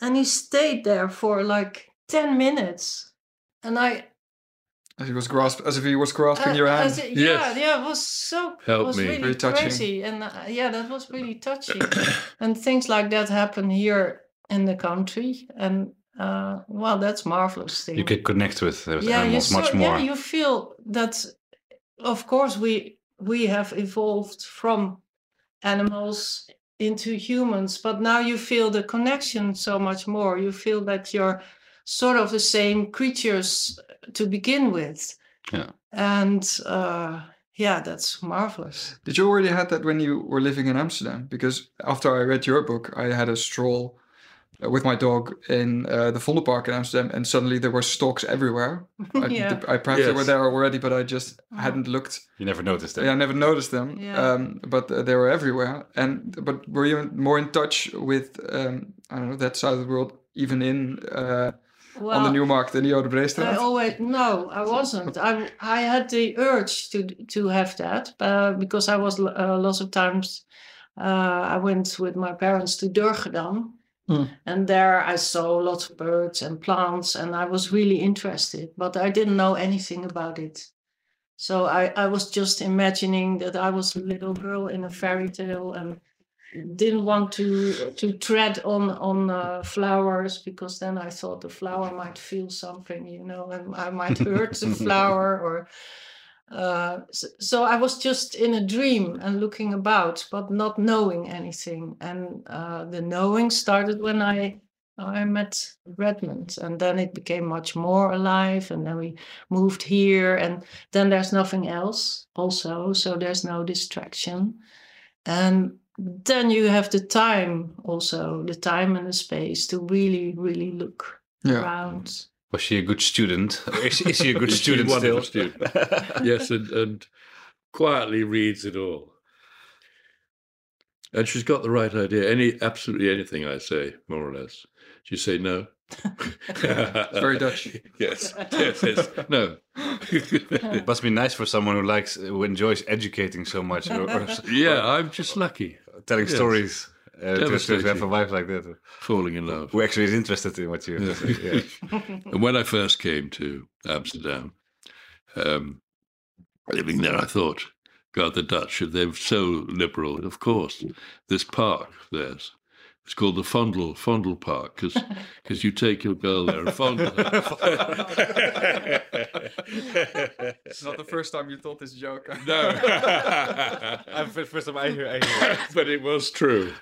and he stayed there for like 10 minutes. And I As he was grasp, as if he was grasping uh, your hand. it- yeah, Yes. yeah, it was so Help it was me. really Very touching. crazy, and uh, yeah, that was really touching. and things like that happen here in the country, and uh, well, that's marvelous thing. You can connect with, uh, with yeah, you animals much sort- more. yeah, you feel that. Of course, we we have evolved from animals into humans, but now you feel the connection so much more. You feel that you're sort of the same creatures to begin with. Yeah. And uh, yeah, that's marvelous. Did you already had that when you were living in Amsterdam? Because after I read your book, I had a stroll uh, with my dog in uh, the Vondelpark in Amsterdam, and suddenly there were storks everywhere. I, Yeah. I perhaps they were there already, but I just Uh-huh. hadn't looked. You never noticed it. I never noticed them. Yeah. Um, but uh, they were everywhere. And but were you more in touch with um, I don't know that side of the world, even in uh, Well, on the new market in the Oude I always no, I wasn't. I I had the urge to to have that uh, because I was uh, lots of times. Uh, I went with my parents to Durgerdam, Hmm. and there I saw lots of birds and plants, and I was really interested, but I didn't know anything about it. So I, I was just imagining that I was a little girl in a fairy tale and didn't want to to tread on on uh, flowers because then I thought the flower might feel something, you know, and I might hurt the flower or uh, so, so I was just in a dream and looking about, but not knowing anything. And uh, the knowing started when I I met Redmond, and then it became much more alive. And then we moved here, and then there's nothing else, also, so there's no distraction. And then you have the time, also the time and the space to really, really look Yeah. around. Was she a good student? Is, is she a good She's a student still? wonderful student. yes, and, and quietly reads it all. And she's got the right idea. Any absolutely anything I say, more or less. She say no. very Dutch. yes, yes, yes. No. It must be nice for someone who likes, who enjoys educating so much, or, or s- yeah, I'm just lucky telling Yes. stories. Uh, to, to have a wife like that, falling in love. who actually is interested in what you. Yeah. Yeah. And when I first came to Amsterdam, um, living there, I thought, God, the Dutch, they're so liberal. Of course, this park there's. It's called the Fondle Fondle Park because because you take your girl there and fondle her. It's not the first time you told this joke. no, first time I hear. I hear. but it was true.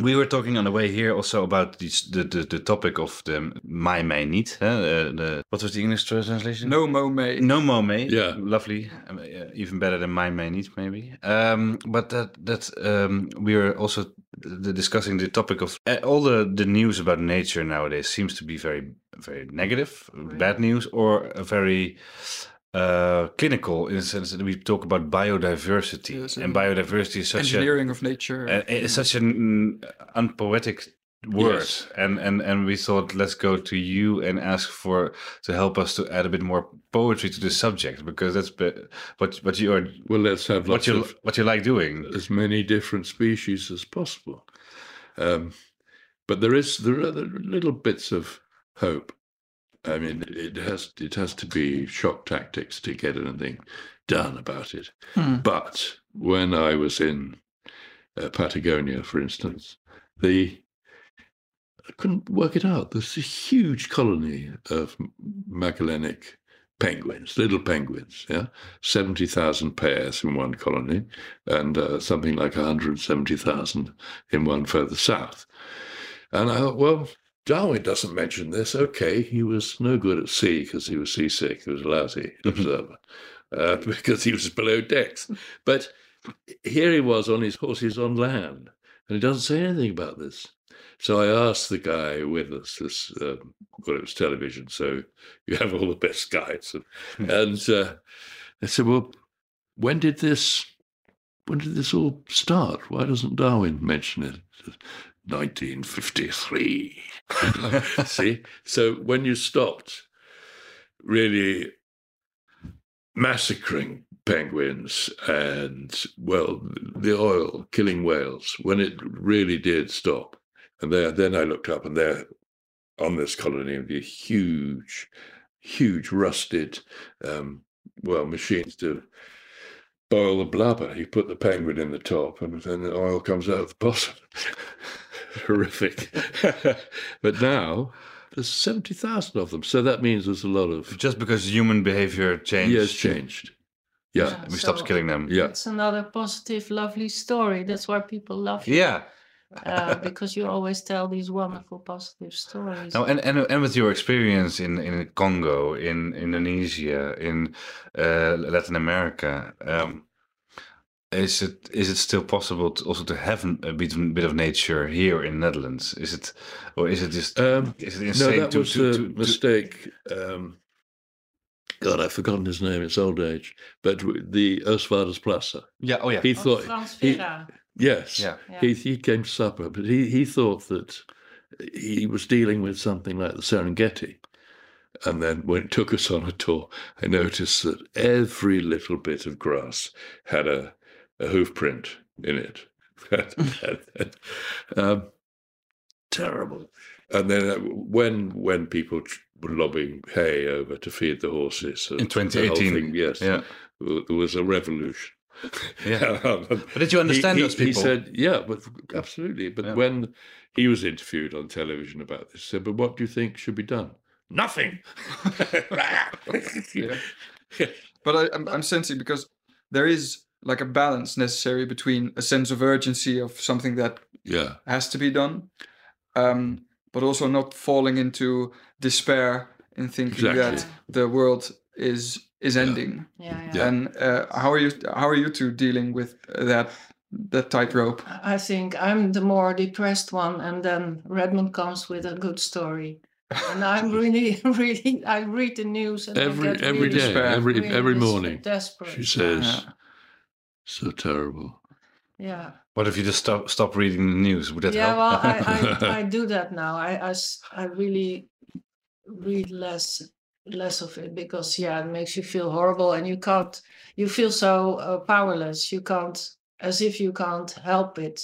We were talking on the way here also about this, the, the the topic of the Maai Mei Niet. Huh? Uh, the, what was the English translation? No Mow May. No Mow May. Yeah. lovely. Um, uh, even better than Maai Mei Niet maybe. Um, but that that um, we were also the discussing the topic of uh, all the the news about nature nowadays seems to be very very negative, bad news, or a very uh, clinical in the sense that we talk about biodiversity, Yes, and and biodiversity is such a Engineering of nature. uh, it's such an mm, unpoetic word Yes. and and and we thought let's go to you and ask for to help us to add a bit more poetry to the subject because that's be- what what you are Well, let's have what lots you of what you like doing as many different species as possible. Um, but there is there are little bits of hope. I mean, it has it has to be shock tactics to get anything done about it. Hmm. But when I was in uh, Patagonia, for instance, the I couldn't work it out. There's a huge colony of Magellanic penguins, little penguins, yeah, seventy thousand pairs in one colony, and uh, something like one hundred seventy thousand in one further south. And I thought, well, Darwin doesn't mention this. Okay, he was no good at sea because he was seasick. He was a lousy observer uh, because he was below decks. But here he was on his horses on land, and he doesn't say anything about this. So I asked the guy with us, this, um, well, it was television, so you have all the best guys. And, and uh, I said, well, when did this, when did this all start? Why doesn't Darwin mention it? He said, 1953. See? So when you stopped really massacring penguins and, well, the oil killing whales, when it really did stop, and there, then I looked up and there on this colony would be huge, huge rusted, um, well, machines to boil the blubber. You put the penguin in the top and then the oil comes out of the bottom. Horrific. but now there's 70,000 of them. So that means there's a lot of, just because human behavior changed yeah, changed. Yeah. we stopped killing them Yeah. It's another positive, lovely story. That's why people love you. yeah Uh, because you always tell these wonderful, positive stories. Now, and, and and with your experience in, in Congo, in Indonesia, in uh, Latin America, um, is it is it still possible to also to have a bit, bit of nature here in Netherlands? Is it, or is it just Um, is it no, insane that to, was to, a to, to- mistake. Um, God, I've forgotten his name. It's old age. But w- the Oostvaardersplassen. Yeah. Oh yeah. He Oh, thought Frans he- Yes. Yeah. Yeah. He he came to supper, but he, he thought that he was dealing with something like the Serengeti. And then when he took us on a tour, I noticed that every little bit of grass had a, a hoof print in it. um, terrible. And then uh, when when people were lobbing hay over to feed the horses In 2018. thing, yes, Yeah. there was a revolution. Yeah. Um, But did you understand he, those people? He said, "Yeah, but absolutely." But Yeah. when he was interviewed on television about this, he said, "But what do you think should be done?" Nothing. yeah. But I, I'm, I'm sensing because there is like a balance necessary between a sense of urgency of something that yeah. has to be done, um, but also not falling into despair in thinking Exactly. that the world is is ending. Yeah, yeah. Yeah. And uh, how are you? How are you two dealing with that that tightrope? I think I'm the more depressed one, and then Redmond comes with a good story. And I'm really, really, I read the news and I Every get every really, day, despair. every really every morning, desperate. she says, Yeah. "So terrible." yeah, What if you just stop stop reading the news? Would that yeah. help? Well, I, I, I do that now. I, I, I really read less, less of it because yeah, it makes you feel horrible, and you can't. You feel so uh, powerless. You can't, as if you can't help it.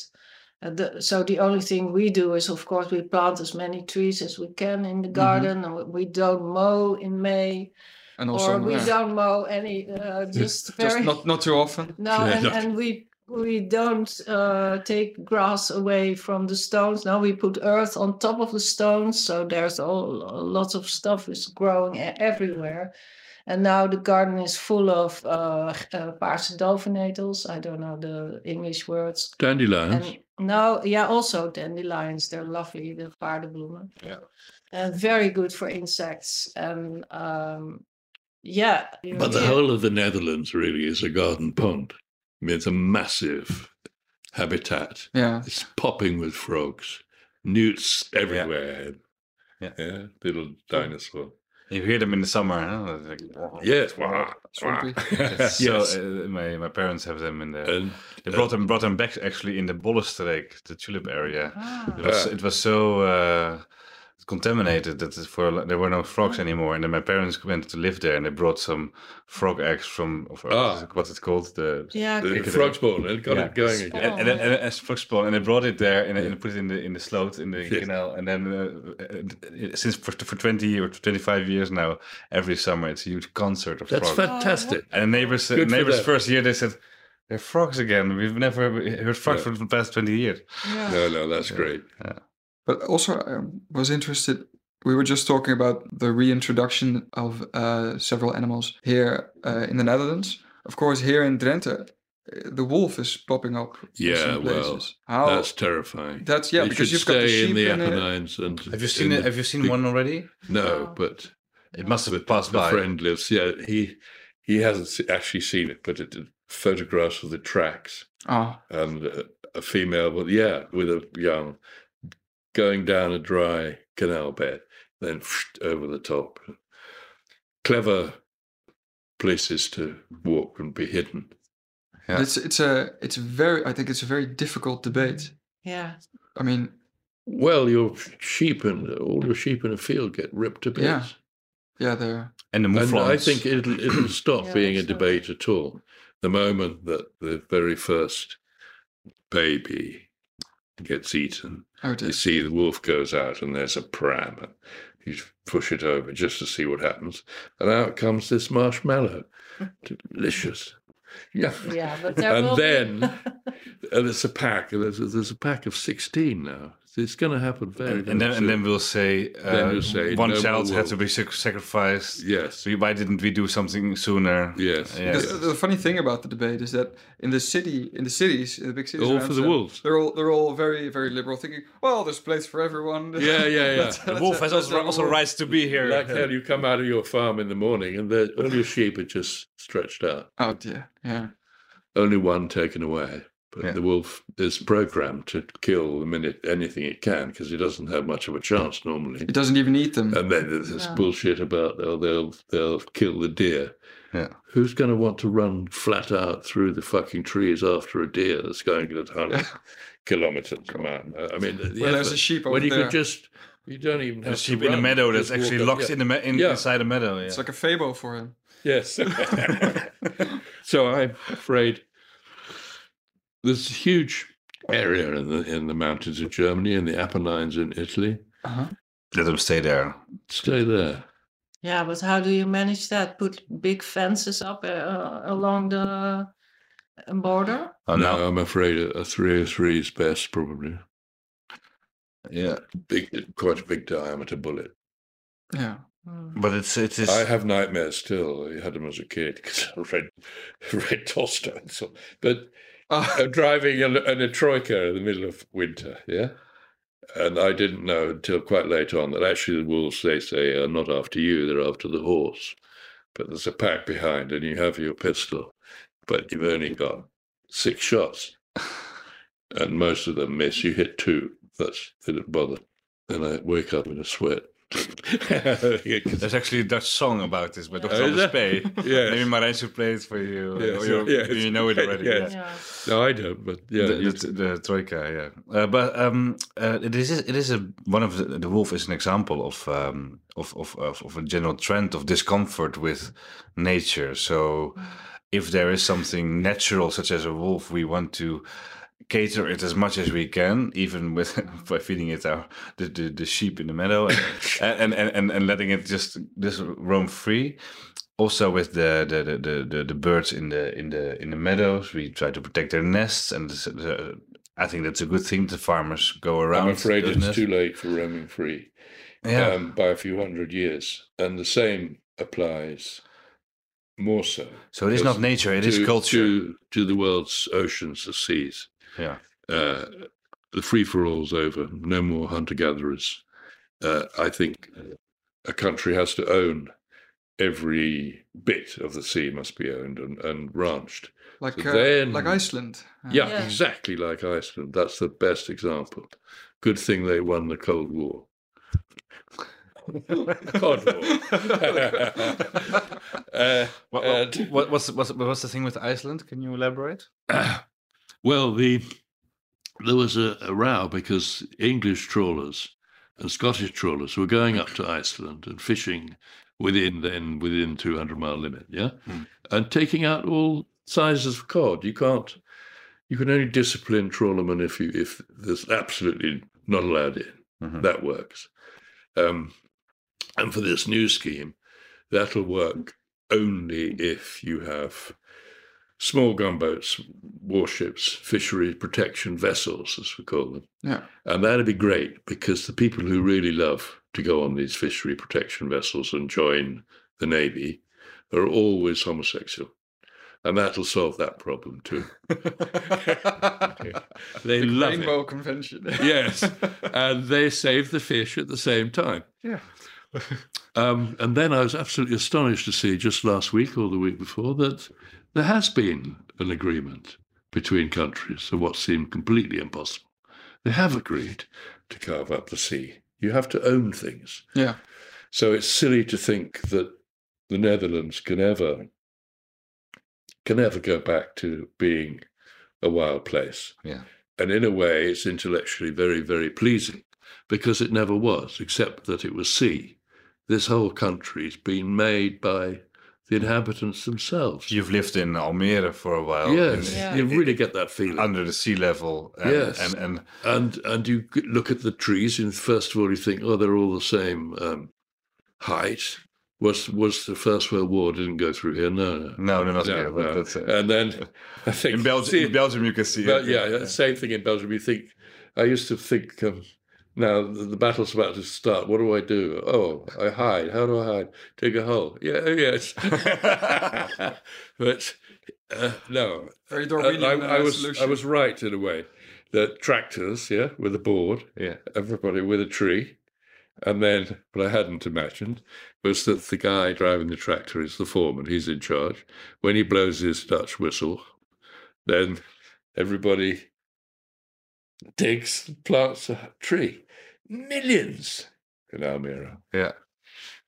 Uh, the, so the only thing we do is, of course, we plant as many trees as we can in the garden. and we don't mow in May, And also, or we yeah, don't mow any. Uh, just very just not not too often. no, Yeah, and, not- and we we don't uh, take grass away from the stones. Now we put earth on top of the stones, so there's all lots of stuff is growing everywhere. And now the garden is full of uh, uh, paarse dovenetels. I don't know the English words. Dandelions. And now, yeah, also dandelions. They're lovely, the paardenbloemen. Yeah. And very good for insects. And um, yeah. But the yeah. whole of the Netherlands really is a garden pond. I mean, it's a massive habitat. Yeah, It's popping with frogs, newts everywhere. Yeah. yeah little dinosaur. You hear them in the summer. Huh? Like, Yes, Swampy. so yes. uh, my my parents have them in the. And They brought them brought them back actually in the Bollenstreek, the tulip area. Ah. It was Ah. it was so uh, contaminated that for there were no frogs anymore. And then my parents went to live there, and they brought some frog eggs from of, Ah. what's it called the Yeah, the Pick frog up. spawn, it got Yeah. it going Spawn. again. and, and then and as frog spawn, and they brought it there and, and put it in the in the sloot in the Yes. canal. And then uh, uh, since for, for twenty or twenty five years now, every summer it's a huge concert of frogs. That's frogs. fantastic. And neighbors, uh, Good neighbors first year they said, "They're frogs again. We've never heard frogs Yeah. for the past twenty years." yeah. No, no, that's great. But also I um, was interested. We were just talking about the reintroduction of uh, several animals here uh, in the Netherlands. Of course, here in Drenthe, uh, the wolf is popping up. in Yeah, some well. How That's terrifying. that's yeah they because you've got the stay sheep in the uh, Apennines. And Have you seen it? Have you seen big- one already? No, No. but It must have passed the by. friend lives. Yeah, he he hasn't actually seen it, but it, photographs of the tracks oh, and a, a female, but yeah, with a young, going down a dry canal bed, then over the top. Clever places to walk and be hidden. Yeah. it's it's a it's a very I think it's a very difficult debate. Yeah. I mean, Well, your sheep and all your sheep in a field get ripped to bits. Yeah. yeah, they're And the And I think it'll, it'll stop Yeah, being a debate at all. The moment that the very first baby gets eaten, oh you see the wolf goes out and there's a pram. And you push it over just to see what happens. And out comes this marshmallow. Delicious. Yeah. Yeah, but there And will be- then- And it's a pack. and There's, there's a pack of 16 now. It's going to happen very, and, very and then and then we'll say, uh, Then we'll say, one no more child had to be sacrificed. Yes. So why didn't we do something sooner? Yes. Yeah. Because the funny thing about the debate is that in the city, in the cities, in the big cities, All for the wolves. They're all they're all very very liberal, thinking, well, there's place for everyone. Yeah, yeah, yeah. Let's- The let's wolf has also, also rights to be here. Like hell, you come out of your farm in the morning and the, all your sheep are just stretched out. Oh dear, yeah. Only one taken away. But Yeah. the wolf is programmed to kill the minute anything it can because it doesn't have much of a chance normally. It doesn't even eat them. And then there's this Yeah. bullshit about oh, they'll they'll kill the deer. Yeah. Who's going to want to run flat out through the fucking trees after a deer that's going at 100 kilometers a man? I mean, the well, there's a sheep over when you there. could just you don't even have A sheep to in a meadow that's just actually locked yeah. in the me- in, Yeah. inside a meadow. Yeah. It's like a fable for him. Yes. so I'm afraid there's a huge area in the in the mountains of Germany and the Apennines in Italy. Uh-huh. Let them stay there. Stay there. Yeah, but how do you manage that? Put big fences up uh, along the uh, border? Oh, no, no. I'm afraid a, a 303 is best, probably. Yeah. Big, quite a big diameter bullet. Yeah. But it's it is. I have nightmares still. I had them as a kid because I read, read Tolstoy. And so, but Oh, driving in, in a troika in the middle of winter, yeah? And I didn't know until quite late on that actually the wolves, they say, are not after you, they're after the horse. But there's a pack behind and you have your pistol, but you've only got six shots. And most of them miss. You hit two. That's, they didn't bother. And I wake up in a sweat. Yeah, 'cause- There's actually a Dutch song about this by Dr. Oh, is Thomas? Pay. Maybe Marijn should play it for you. Yes, or you're- yes. You know it already. Yes. yeah. Yeah. no, I don't, but yeah. the, you- the, the troika, yeah. Uh, but um, uh, it is it is a one of the, the wolf is an example of, um, of, of of of a general trend of discomfort with nature. So if there is something natural such as a wolf, we want to cater it as much as we can, even with by feeding it our the, the, the sheep in the meadow and, and, and, and, and letting it just just roam free. Also with the the, the, the, the, birds in the in the in the meadows, we try to protect their nests, and uh, I think that's a good thing. The farmers go around. I'm afraid it's too late for roaming free. Yeah, um, by a few hundred years. And the same applies more so. so it is not nature; it is to, culture. To, to the world's oceans, the seas. Yeah. Uh, the free for all's over. No more hunter gatherers. Uh, I think a country has to own every bit of the sea must be owned and, and ranched. like So uh, then- like Iceland. Uh, Yeah, Yeah. exactly like Iceland. That's the best example. Good thing they won the Cold War. Cod War. uh, What, and- what, what's, what's what's the thing with Iceland? Can you elaborate? well, the there was a, a row because English trawlers and Scottish trawlers were going up to Iceland and fishing within then within 200 mile limit, yeah, Hmm. and taking out all sizes of cod. You can't. You can only discipline trawlermen if you if there's absolutely not allowed in. Mhm. That works. Um, and for this new scheme, that'll work only if you have small gunboats, warships, fishery protection vessels, as we call them. Yeah. And that'd be great because the people who really love to go on these fishery protection vessels and join the Navy are always homosexual. And that'll solve that problem too. They love it. Rainbow Convention. Yes. and they save the fish at the same time. Yeah. Um, and then I was absolutely astonished to see just last week or the week before that there has been an agreement between countries of what seemed completely impossible. They have agreed to carve up the sea. You have to own things. yeah. So it's silly to think that the Netherlands can ever can ever go back to being a wild place. Yeah. And in a way, it's intellectually very, very pleasing because it never was, except that it was sea. This whole country's been made by the inhabitants themselves. You've lived in Almere for a while. yes, Yeah. you really get that feeling. under the sea level. And, Yes. and and and and you look at the trees, and first of all, you think, oh, they're all the same um, height. Was was the First World War didn't go through here? No, no. no, no, not No, here. No. that's, uh, And then I think in Belgium, see- in Belgium, you can see but it. yeah, yeah, same thing in Belgium. You think I used to think um, now the, the battle's about to start. What do I do? Oh, I hide. How do I hide? Dig a hole. Yeah, oh, yes. but uh, no, Very Uh, Darwinian I, uh, I was solution. I was right in a way that tractors, yeah, with a board, Yeah. everybody with a tree, and then what I hadn't imagined was that the guy driving the tractor is the foreman. He's in charge. When he blows his Dutch whistle, then everybody digs, plants a tree. Millions in Almere. Yeah.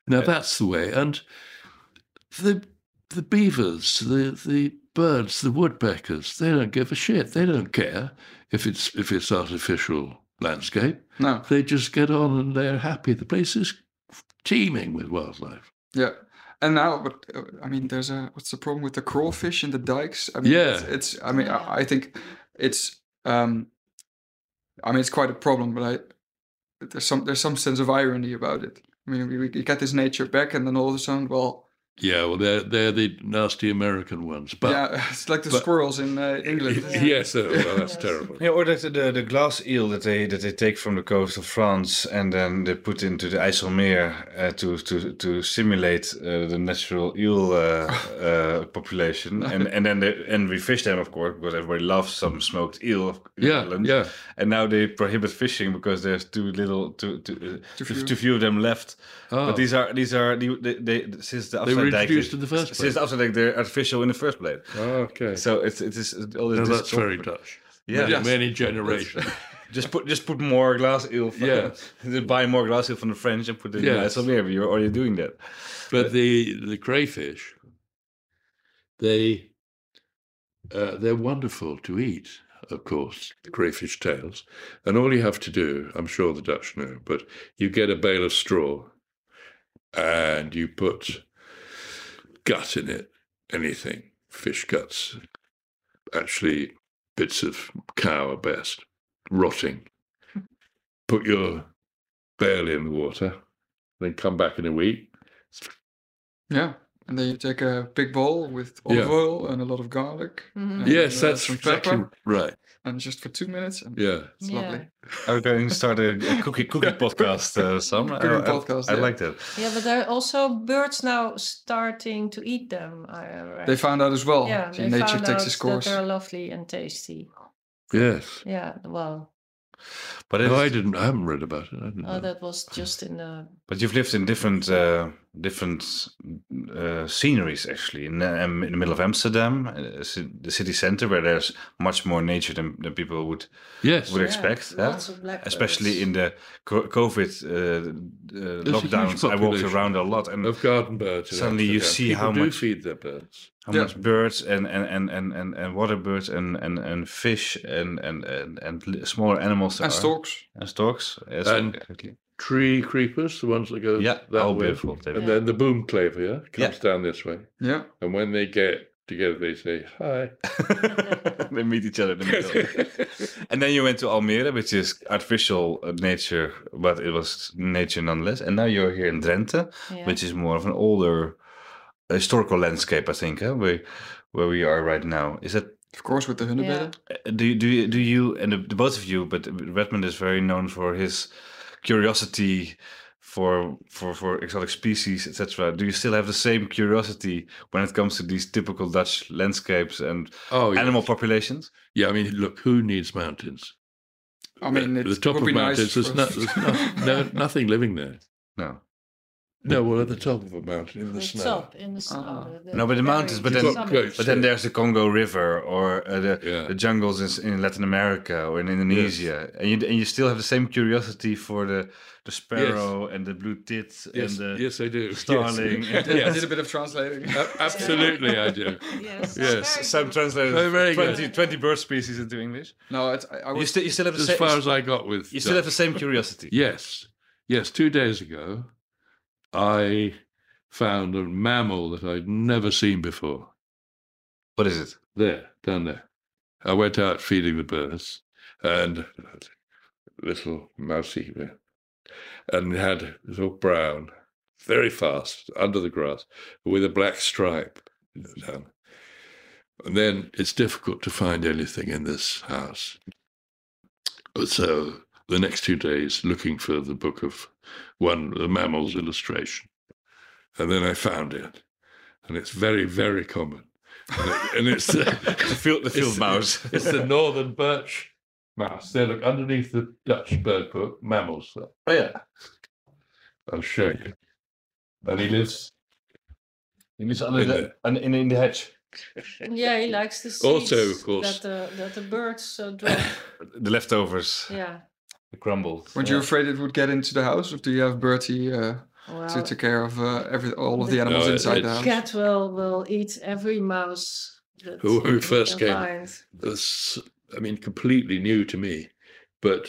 Now that's the way, and the the beavers, the the birds, the woodpeckers, they don't give a shit. They don't care if it's if it's artificial landscape. no. They just get on and they're happy. The place is teeming with wildlife. Yeah. And now, but I mean, there's a what's the problem with the crawfish in the dikes? I mean, Yeah. it's, it's I mean, I, I think it's um, I mean, it's quite a problem, but I there's some there's some sense of irony about it. I mean, we, we get this nature back, and then all of a sudden, well, Yeah, well, they're they're the nasty American ones. But yeah, it's like the but- squirrels in uh, England. yes, uh, well, that's Yes. terrible. Yeah, or the, the the glass eel that they that they take from the coast of France and then they put into the IJsselmeer uh, to to to simulate uh, the natural eel uh, uh, population, and and then they, and we fish them of course because everybody loves some smoked eel. of- in Yeah, Ireland. yeah. And now they prohibit fishing because there's too little too too, uh, too, few. too few of them left. Oh. But these are these are the, they, they since the They were Afsluitdijk introduced in the first Since place. the Afsluitdijk, they're artificial in the first place. okay. So it's it is all this. Now this- that's very Dutch. Yeah. Many, Yes. many generations. Just put just put more glass eel. From, Yeah. just buy more glass eel from the French and put it in Yes. the IJsselmeer. You're already doing that. But the the crayfish, they uh, they're wonderful to eat. Of course, the crayfish tails, and all you have to do, I'm sure the Dutch know, but you get a bale of straw, and you put gut in it, anything, fish guts, actually bits of cow are best, rotting. Put your bale in the water, then come back in a week, Yeah. And then you take a big bowl with olive Yeah. oil and a lot of garlic. Mhm. and, Yes, uh, that's some exactly pepper, right. And just for two minutes. And Yeah. It's Yeah. lovely. I'm going to start a, a cookie cookie podcast, uh, Sam. I- Cooking I, podcast, I, yeah. like that. Yeah, but there are also birds now starting to eat them. I read. They found out as well. yeah, the they Nature found Texas out course. that they're lovely and tasty. Yes. Yeah, well, But No, I didn't. I haven't read about it. I didn't oh, know. that was just in the. but you've lived in different uh, different uh, sceneries actually. In, um, in the middle of Amsterdam, uh, the city center, where there's much more nature than, than people would yes. would Yeah, expect. huh? lots of blackbirds. Especially in the COVID uh, uh, lockdowns, I walked around a lot, and Of garden birds. in Suddenly you see People how do much- feed their birds. how Yeah. much birds and and and and and, and water birds and and and fish and and and, and smaller animals there and are. storks. and storks. Yes, And- exactly. Tree creepers, the ones that go Yeah, that oh, way. beautiful. They- And then the boomklever yeah, comes Yeah. down this way. Yeah. And when they get together, they say hi. they meet each other in the middle. and then you went to Almere, which is artificial uh, nature, but it was nature nonetheless. And now you're here in Drenthe, Yeah. which is more of an older historical landscape, I think, huh? where where we are right now. Is that Of course, with the Hunebedden. Uh, do you, do you, do you and the, the both of you, but Redmond is very known for his curiosity for for for exotic species, etc. Do you still have the same curiosity when it comes to these typical Dutch landscapes and Oh, yeah. animal populations? Yeah, I mean, look, who needs mountains? I mean, At the top of mountains, nice. there's, no, there's no, no, nothing living there. No, No, well, at the top of a mountain in the, the snow. top in the snow. The- the No, but the mountains, but then- but then there's the Congo River or uh, the Yeah. the jungles in, in Latin America or in Indonesia, and you and you still have the same curiosity for the the sparrow and the blue tit Yes, and the yes, I do. starling. Yes. I Yes. did a bit of translating. A- Absolutely, I do. Yes, Yes. very Some good. translated Oh, very 20, 20 bird species into English. no, it, I, I You was. still, you still have the As same. far as I got with you still have the same curiosity. Yes, yes. Two days ago, I found a mammal that I'd never seen before. What is it? There, down there. I went out feeding the birds, and little mousey and had it was all brown, very fast under the grass, with a black stripe down. And then it's difficult to find anything in this house. So the next two days, looking for the book of one the mammal's illustration, and then I found it, and it's very very common, and, it- and it's the, The field, the field it's- mouse. It's the northern birch mouse. There, look underneath the Dutch bird book, mammals. oh yeah. I'll show you. And he lives. He lives under In the, the- in, in the hedge. Yeah, he likes the seeds Also, of course- that the that the birds uh, drop. The leftovers, yeah. The crumbles. Weren't yeah. you afraid it would get into the house, or do you have Bertie uh, Well, to take care of uh, every all of the the- animals No, it- inside the it's- house? cat will will eat every mouse. Who- who first came. find. That's, I mean, completely new to me, but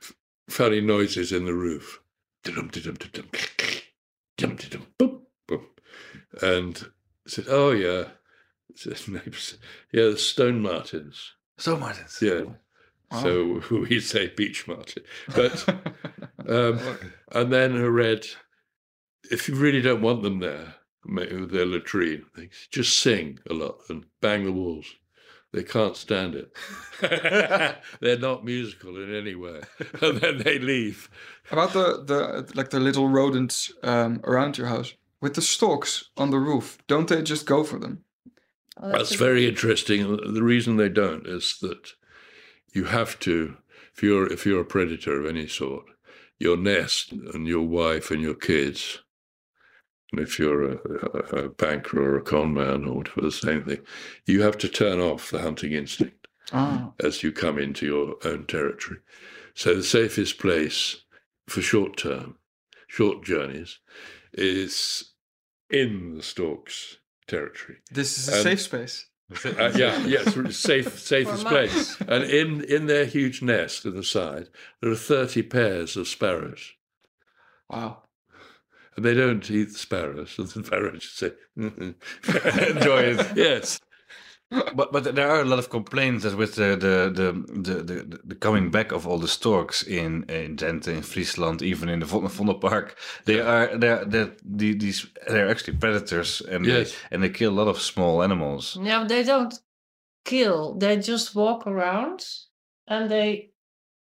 f- funny noises in the roof. Dum dum dum dum dum dum boom boom, and said, "Oh yeah." I said, "Neighbours, Yeah, the stone martens. Stone Martens. Yeah. Wow. So we say beech marten, but um, and then I read, if you really don't want them there, ma- with their latrine. They just sing a lot and bang the walls. They can't stand it. They're not musical in any way, and then they leave. About the the like the little rodents um, around your house with the storks on the roof, don't they just go for them? Oh, That's a- very interesting. The reason they don't is that you have to, if you're if you're a predator of any sort, your nest and your wife and your kids, and if you're a, a, a banker or a con man or whatever, the same thing, you have to turn off the hunting instinct Oh, as you come into your own territory. So the safest place for short term, short journeys, is in the stork's territory. this is a Um, safe space. Uh, yeah, yes, safe, safest place. And in in their huge nest in the side, there are thirty pairs of sparrows, Wow. and they don't eat the sparrows. And the sparrows just say, Enjoy it. Yes, But but there are a lot of complaints that with the the the the, the, the coming back of all the storks in in Drenthe, in Friesland, even in the Von- Vondelpark, they are they're, they're the, these they're actually predators and Yes. they, and they kill a lot of small animals. No, they don't kill. They just walk around and they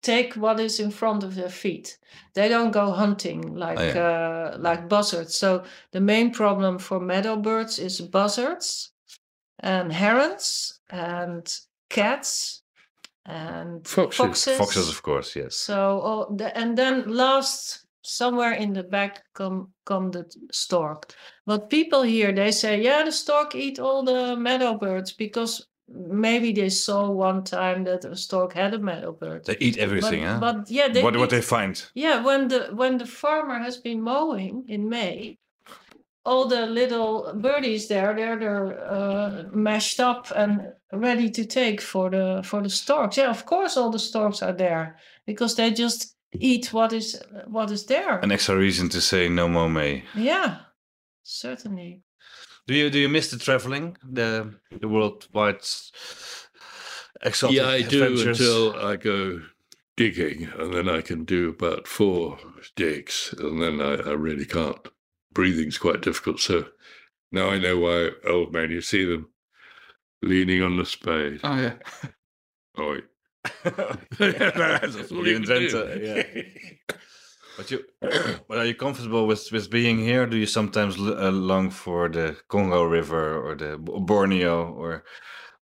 take what is in front of their feet. They don't go hunting like uh, like buzzards. So the main problem for meadow birds is buzzards and herons and cats and Foxes. foxes. Foxes, of course, yes. So, oh, the, and then last, somewhere in the back come come the stork. But people here they say, yeah, the stork eat all the meadow birds because maybe they saw one time that a stork had a meadow bird. They eat everything, but, huh? but yeah, they what what they find? yeah when the when the farmer has been mowing in May. All the little birdies there, they're they're uh, mashed up and ready to take for the for the storks. Yeah, of course, all the storks are there because they just eat what is what is there. An extra reason to say no more May. yeah, certainly. Do you do you miss the traveling, the the worldwide exotic yeah, I do until I go digging, and then I can do about four digs, and then I, I really can't. Breathing's quite difficult, so now I know why old men you see them leaning on the spade. Oh yeah. Oh, that's all You you can invent do. a- yeah. But you, but are you comfortable with with being here? Do you sometimes l- uh, long for the Congo River or the Borneo or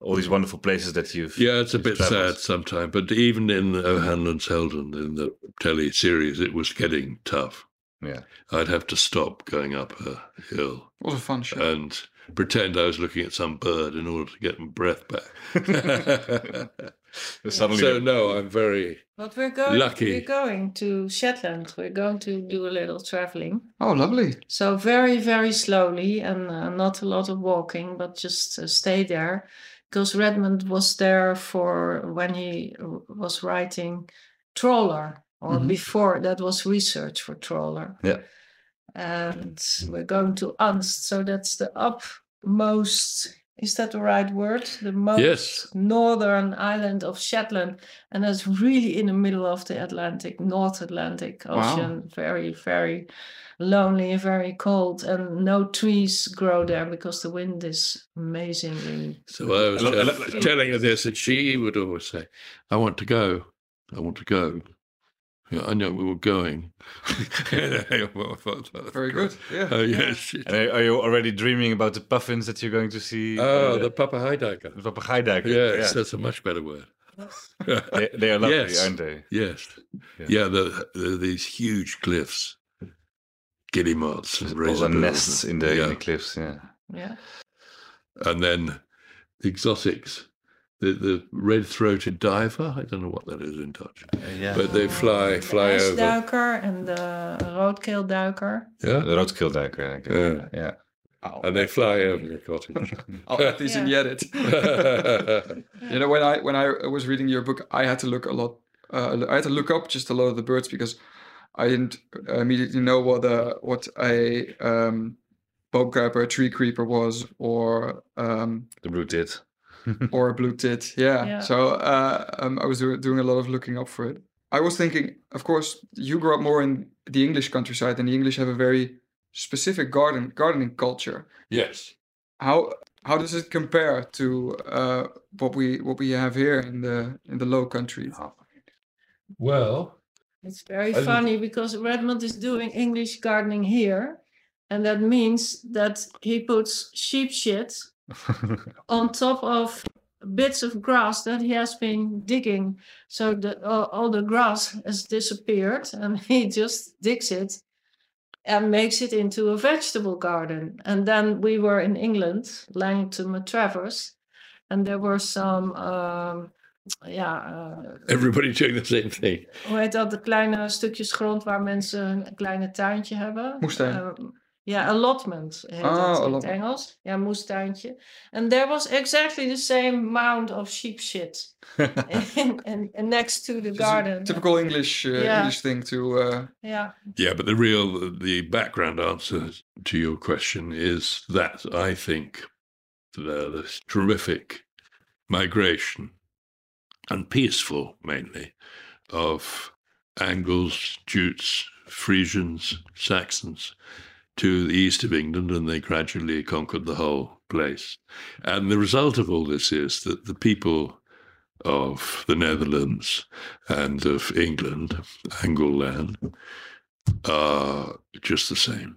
all these wonderful places that you've? Yeah, it's a bit traveled? sad sometimes, but even in O'Hanlon's Selden in the telly series, it was getting tough. Yeah. I'd have to stop going up a hill What a fun show. and pretend I was looking at some bird in order to get my breath back. Suddenly, so no, I'm very But we're going. Lucky. We're going to Shetland. We're going to do a little traveling. oh, lovely. So very, very slowly and uh, not a lot of walking, but just uh, stay there. Because Redmond was there for when he was writing Trawler, or Mhm. before that was research for Trawler. Yeah. And we're going to Unst, so that's the upmost. Is that the right word? The most Yes. northern island of Shetland, and that's really in the middle of the Atlantic, North Atlantic Wow. Ocean. Very, very lonely and very cold, and no trees grow there because the wind is amazingly. So I was I lo- I tell- lo- telling her this, and she would always say, "I want to go. I want to go." Yeah, I know we were going. Very good. Yeah. Oh yes. and are are you already dreaming about the puffins that you're going to see? Oh, uh, the Papa Heidecker. the Papa papegaaiduiker? Yes, yeah. that's a much better word. They, they are lovely, Yes. aren't they? yes. Yeah. Yeah, the, the, these huge cliffs, guillemots, and All the nests in the, in the cliffs. Yeah. Yeah. and then the exotics, the the red-throated diver. I don't know what that is in Dutch, yeah. but they fly fly the over. ijsduiker and the roodkeelduiker. Yeah, the roodkeelduiker. I Yeah. guess. yeah. Oh, and they fly over the cottage. I'll add these in the Yeah. edit. You know, when I when I was reading your book, I had to look a lot. Uh, I had to look up just a lot of the birds because I didn't immediately know what a what a um, bobcrab or a tree creeper was, or um, The blue tit. Or a blue tit. Yeah. Yeah. So uh, um, I was do- doing a lot of looking up for it. I was thinking, of course, you grew up more in the English countryside, and the English have a very specific garden gardening culture. Yes. How how does it compare to uh, what we what we have here in the in the Low Countries? Well, It's very I don't- funny because Redmond is doing English gardening here. And that means that he puts sheep shit on top of bits of grass that he has been digging. So that all, all the grass has disappeared and he just digs it and makes it into a vegetable garden. And then we were in England, Langton Travers, and there were some, um, ja, uh, everybody doing the same thing. hoe heet dat, de kleine stukjes grond waar mensen een klein tuintje hebben. Moestuin. Ehm, ja, allotment heet Ah, dat in het allotment. Engels. Ja, moestuintje. And there was exactly the same mound of sheep shit in, in, in next to the It's garden. Typical English uh, Yeah. English thing to. Uh, Yeah, Yeah, but the real, the background answer to your question is that I think the, this terrific migration and peaceful mainly of Angles, Jutes, Frisians, Saxons to the east of England, and they gradually conquered the whole place. And the result of all this is that the people of the Netherlands and of England, Angleland, are just the same.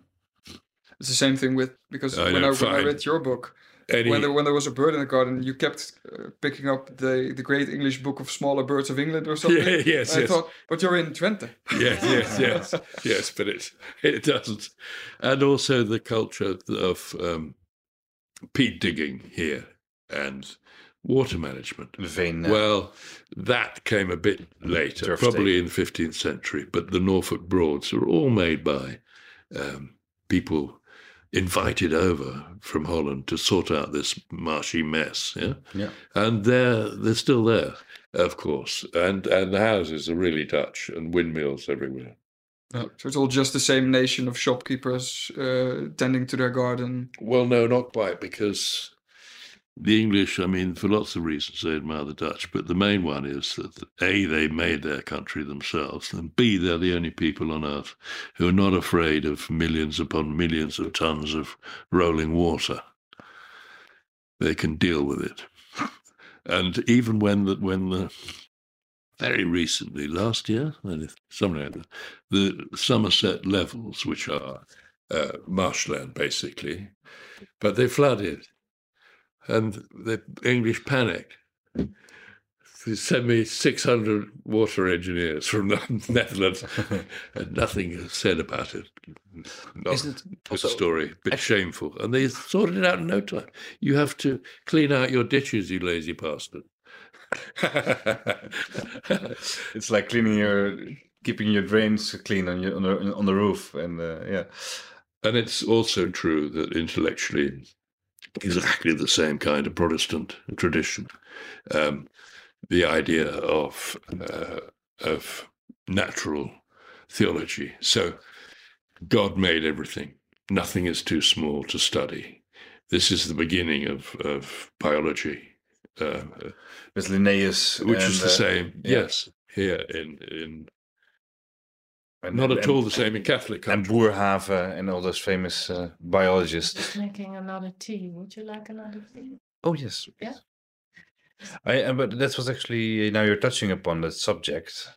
it's the same thing with because I when, I, when I read your book, Any, when there when there was a bird in the garden, you kept uh, picking up the the Great English Book of Smaller Birds of England or something. yeah, yes, And I yes. thought, but you're in Twente. yes, yes, yes, yes, but it it doesn't. And also the culture of um, peat digging here and water management. Veen. uh, Well, that came a bit later, Turf probably in the 15th century, but the Norfolk Broads were all made by um, people invited over from Holland to sort out this marshy mess. Yeah. Yeah. And they're, they're still there, of course. And, and the houses are really Dutch and windmills everywhere. So it's all just the same nation of shopkeepers uh, tending to their garden. Well, no, not quite, because the English, I mean, for lots of reasons, they admire the Dutch, but the main one is that A, they made their country themselves, and B, they're the only people on earth who are not afraid of millions upon millions of tons of rolling water. They can deal with it. And even when the, when the very recently, last year, something like that, the Somerset levels, which are uh, marshland basically, but they flooded, and the English panicked. They sent me 600 water engineers from the Netherlands, and nothing is said about it. Not Isn't a also- story, a bit shameful. And they sorted it out in no time. You have to clean out your ditches, you lazy bastard. it's like cleaning your, keeping your drains clean on your on the, on the roof, and uh, yeah. And it's also true that intellectually, exactly the same kind of Protestant tradition. Um, the idea of uh, of natural theology. So, God made everything. Nothing is too small to study. This is the beginning of of biology, uh, With Linnaeus, which and, is the uh, same. yeah. Yes, here in in and- not at and- all the same in Catholic And countries. Boerhaave and all those famous uh, biologists. just making another tea. Would you like another tea? Oh yes. Yeah. I, uh, but that was actually now you're touching upon that subject,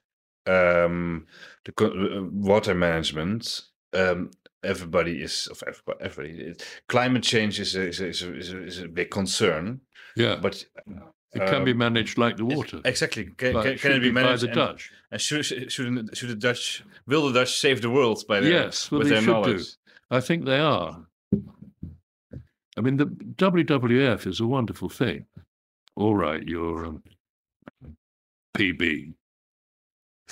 um, the uh, water management. Um, everybody is of everybody. everybody it- climate change is is a, is a, is a, is a big concern, Yeah, but it can be um, managed like the water. Exactly. Can, like can, can it be managed by the and, Dutch? And should should should the Dutch will the Dutch save the world by their Yes, well, with they their should do. I think they are. I mean, the WWF is a wonderful thing. All right, your um, PB.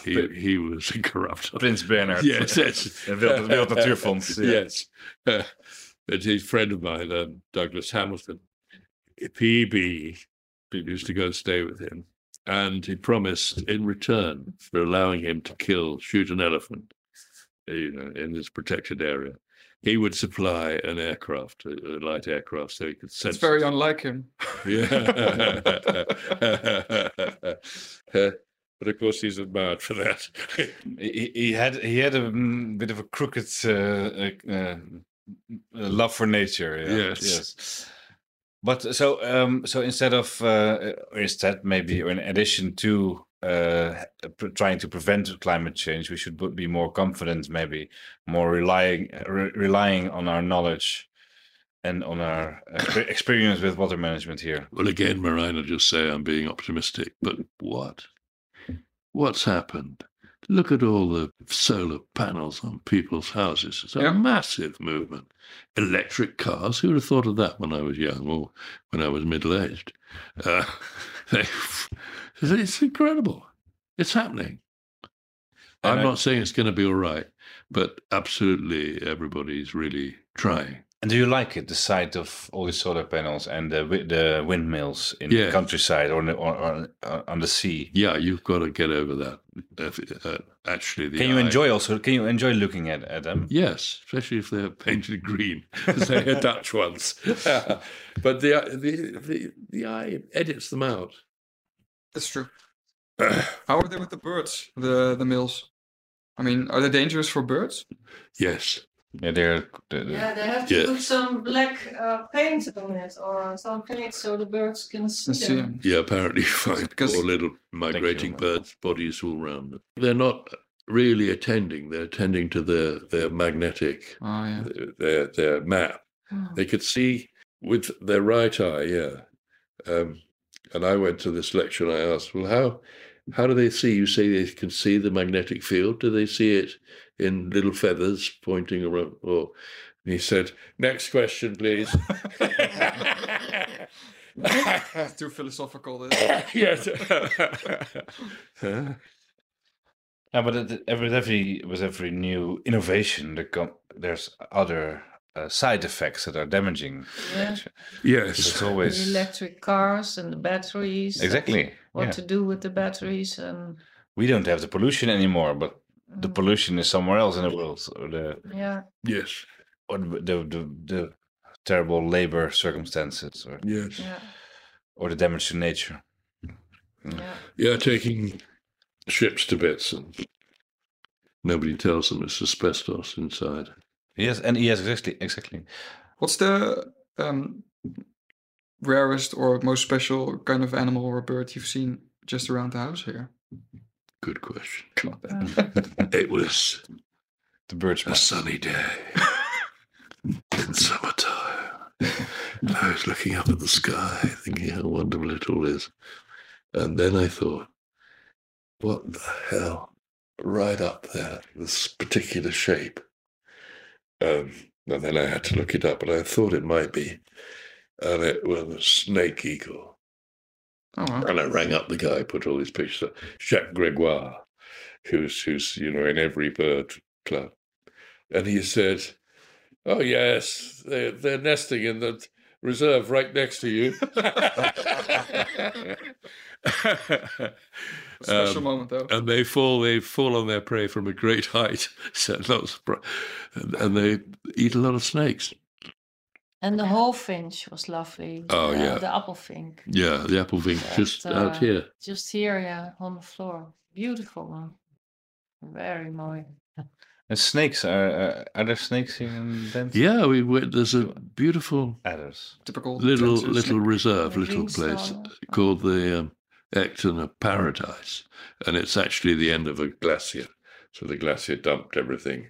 He But- he was a corrupt. Prince Bernhard. Yes, yes. Wereld, Natuurfonds. Yes, uh, but he's a friend of mine, um, Douglas Hamilton. PB used to go and stay with him, and he promised in return for allowing him to kill, shoot an elephant, uh, you know, in this protected area, he would supply an aircraft, a, a light aircraft, so he could send. It's very unlike him. Yeah. But of course, he's admired for that. he, he had he had a mm, bit of a crooked uh, uh, uh, love for nature. yeah. Yes. Yes. But so um, so instead of uh, instead maybe or in addition to uh, trying to prevent climate change, we should be more confident, maybe more relying re- relying on our knowledge and on our experience with water management here. Well, again, Marina, just say I'm being optimistic, but what? What's happened? Look at all the solar panels on people's houses. It's a Yeah. massive movement. Electric cars. Who would have thought of that when I was young or when I was middle aged? Uh, it's incredible. It's happening. And I'm I- not saying it's going to be all right, but absolutely everybody's really trying. And do you like it, the sight of all these solar panels and the the windmills in Yeah. the countryside or, on the, or, or, or on the sea? Yeah, you've got to get over that. Uh, uh, actually, the Can you eye- enjoy also? Can you enjoy looking at, at them? Yes, especially if they're painted green, as they are Dutch ones. but the, the the the eye edits them out. That's true. How are they with the birds? The the mills. I mean, are they dangerous for birds? Yes, Yeah, they're. the- the- Yeah, they have to Yeah. put some black uh, paint on it or some paint so the birds can see see. them. yeah. Apparently, you find Because- poor little migrating birds' bodies all round them. They're not really attending; they're attending to their their magnetic Oh yeah. their their map. Hmm. They could see with their right eye, yeah. Um, and I went to this lecture and I asked, well, how how do they see? You say they can see the magnetic field. Do they see it in little feathers pointing around? Or and he said, next question, please. Too philosophical. This. yes. Huh? Yeah, but it, it- with every with every new innovation, there come, there's other uh, side effects that are damaging. Yeah. nature. yes. It's The always electric cars and the batteries. exactly. What yeah. to do with the batteries and We don't have the pollution anymore, but the mm, pollution is somewhere else in the world, or the yeah. Yes. or the the, the, the terrible labor circumstances, or Yes. Yeah. or the damage to nature. Yeah. Yeah, taking ships to bits and nobody tells them it's asbestos inside. Yes, and yes, exactly, exactly. What's the um, rarest or most special kind of animal or bird you've seen just around the house here? Good question. It was The birds. a sunny day in summertime. I was looking up at the sky, thinking how wonderful it all is. And then I thought, what the hell? Right up there, this particular shape. Um, and then I had to look it up, and I thought it might be. And it was a snake eagle. Oh wow. And I rang up the guy, put all these pictures up, Jacques Gregoire, who's who's you know in every bird club, and he said, "Oh yes, they're they're nesting in the reserve right next to you." Special Um, moment though. and they fall they fall on their prey from a great height, so not and, and they eat a lot of snakes. And the hawfinch was lovely. Oh, the, yeah. The apple finch. Yeah, the apple finch That, just out uh, here. Just here, yeah, on the floor. Beautiful one. Very mooi. And snakes are uh, are there snakes here in Dent? Yeah, we went. There's a beautiful Adders. Typical. little Drentse little snake. reserve, The little place Ringsdalen. called the um, Ecton Paradise, and it's actually the end of a glacier. So the glacier dumped everything.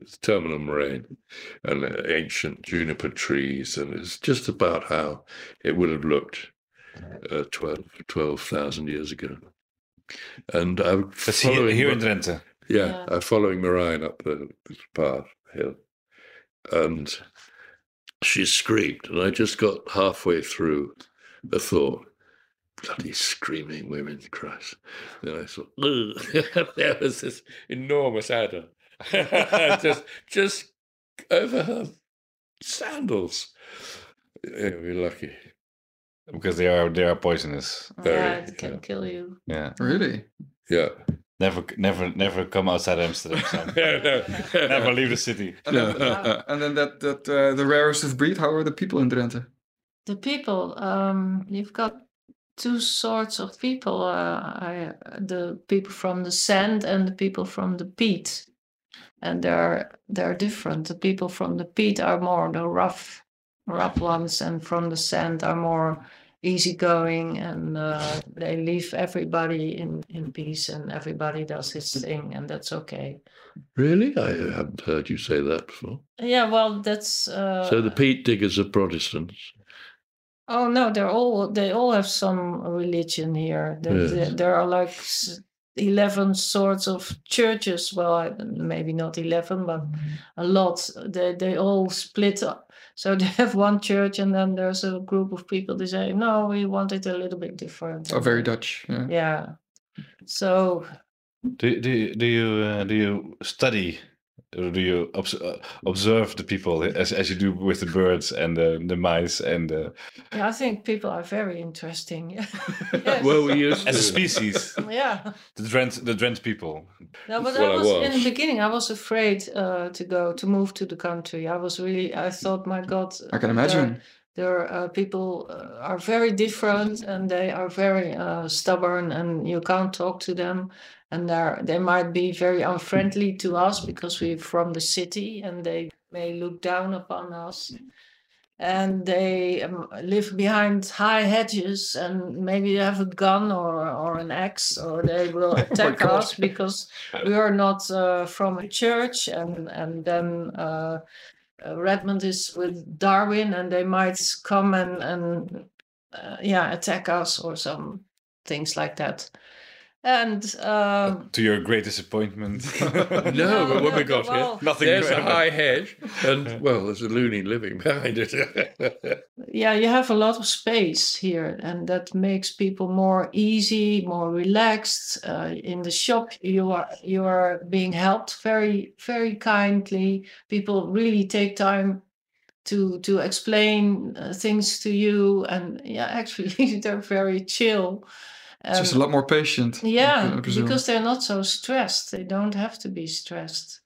It's terminal moraine and ancient juniper trees, and it's just about how it would have looked uh, 12 12,000 years ago. And I'm That's here, following here in Mar- Drenthe. yeah, Yeah. I'm following Marijn up the this path hill, and she screamed, and I just got halfway through the thought, bloody screaming women, Christ. Then I thought, there was this enormous adder, just just over her sandals. Yeah, we're lucky. because they are they are poisonous. Very, yeah, it can yeah. kill you. Yeah, Really? Yeah. never never never come outside Amsterdam. Sam. never leave the city. And then, and then that that uh, the rarest of breed. How are the people in Drenthe? The people, um, you've got two sorts of people. Uh, I, the people from the sand and the people from the peat, and they're they're different. The people from the peat are more the rough, rough ones, and from the sand are more easygoing, and uh, they leave everybody in in peace, and everybody does his thing, and that's okay. Really? I haven't heard you say that before. Yeah, well, that's uh, so the peat diggers are Protestants. Oh no, they're all they all have some religion here. There, Yes. there, there are like s- eleven sorts of churches. Well, maybe not eleven, but a lot. They they all split up. So they have one church, and then there's a group of people. They say, no, we want it a little bit different. Oh, very Dutch. Yeah. Yeah. So Do do you, do you uh, do you study or do you obs- uh, observe the people as as you do with the birds and the the mice and the, yeah, I think people are very interesting. Yes. Well, we used as a species yeah. the Drent the Drent people? No, but Well, I I was, in the beginning. I was afraid uh, to go to move to the country. I was really. I thought, my God, I can there- imagine. There uh, people uh, are very different, and they are very uh, stubborn, and you can't talk to them. And they they might be very unfriendly to us because we're from the city, and they may look down upon us. And they um, live behind high hedges, and maybe they have a gun or or an axe, or they will attack God. us because we are not uh, from a church, and and then. Uh, Redmond is with Darwin, and they might come and and uh, yeah attack us or some things like that. And um, To your great disappointment. No, but when we got well, here, Nothing. there's a high hedge, and well, there's a loony living behind it. yeah, you have a lot of space here, and that makes people more easy, more relaxed. Uh, in the shop, you are you are being helped very very kindly. People really take time to to explain uh, things to you, and yeah, actually they're very chill. It's just a lot more patient. Yeah, presume. because they're not so stressed. They don't have to be stressed.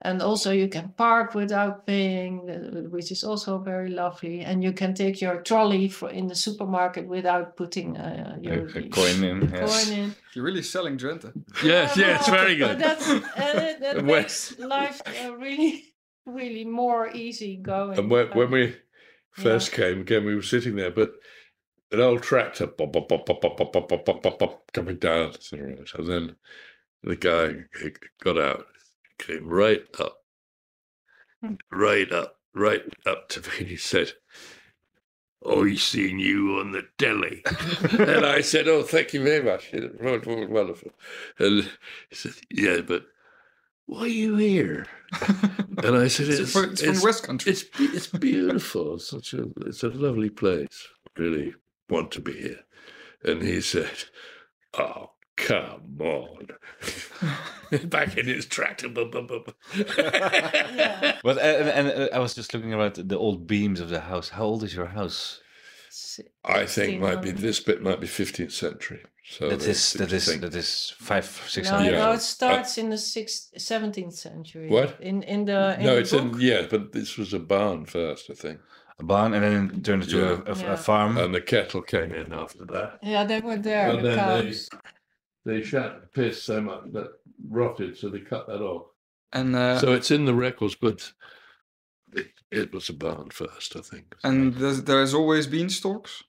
And also, you can park without paying, uh, which is also very lovely. And you can take your trolley for in the supermarket without putting uh, a, your a coin in. yes. coin in. You're really selling Drenthe. yes, yes, well, very but good. That's, and it, that makes life uh, really, really more easy going. And when, when we first came, again, we were sitting there, but an old tractor bop, bop, bop, bop, bop, bop, bop, bop, bop, coming down. to the road. And then the guy got out, came right up, right up, right up to me. and He said, I seen you on the telly. and I said, Oh, thank you very much. It was wonderful. And he said, Yeah, but why are you here? And I said, It's, It's, fro- it's it's- the West Country. it's it's beautiful. It's such a it's a lovely place. Really want to be here. And he said, "Oh, come on!" Back in his tractor. bum, bum, bum. Yeah. But uh, and, and uh, I was just looking around the old beams of the house. How old is your house? I think might be this bit might be 15th century. So That they- is that they is think- that is five six No, hundred. No, Uh, it starts in the sixth, 17th century. What? In in the in no, the it's book? in yeah, but this was a barn first, I think, A barn and then it turned into Yeah. a, a, a farm. and the cattle came in after that. Yeah, they were there. And the then they cows. they shat the piss so much that rotted, so they cut that off. and uh, so it's in the records, but it, it was a barn first, I think. and there's, there's always beanstalks,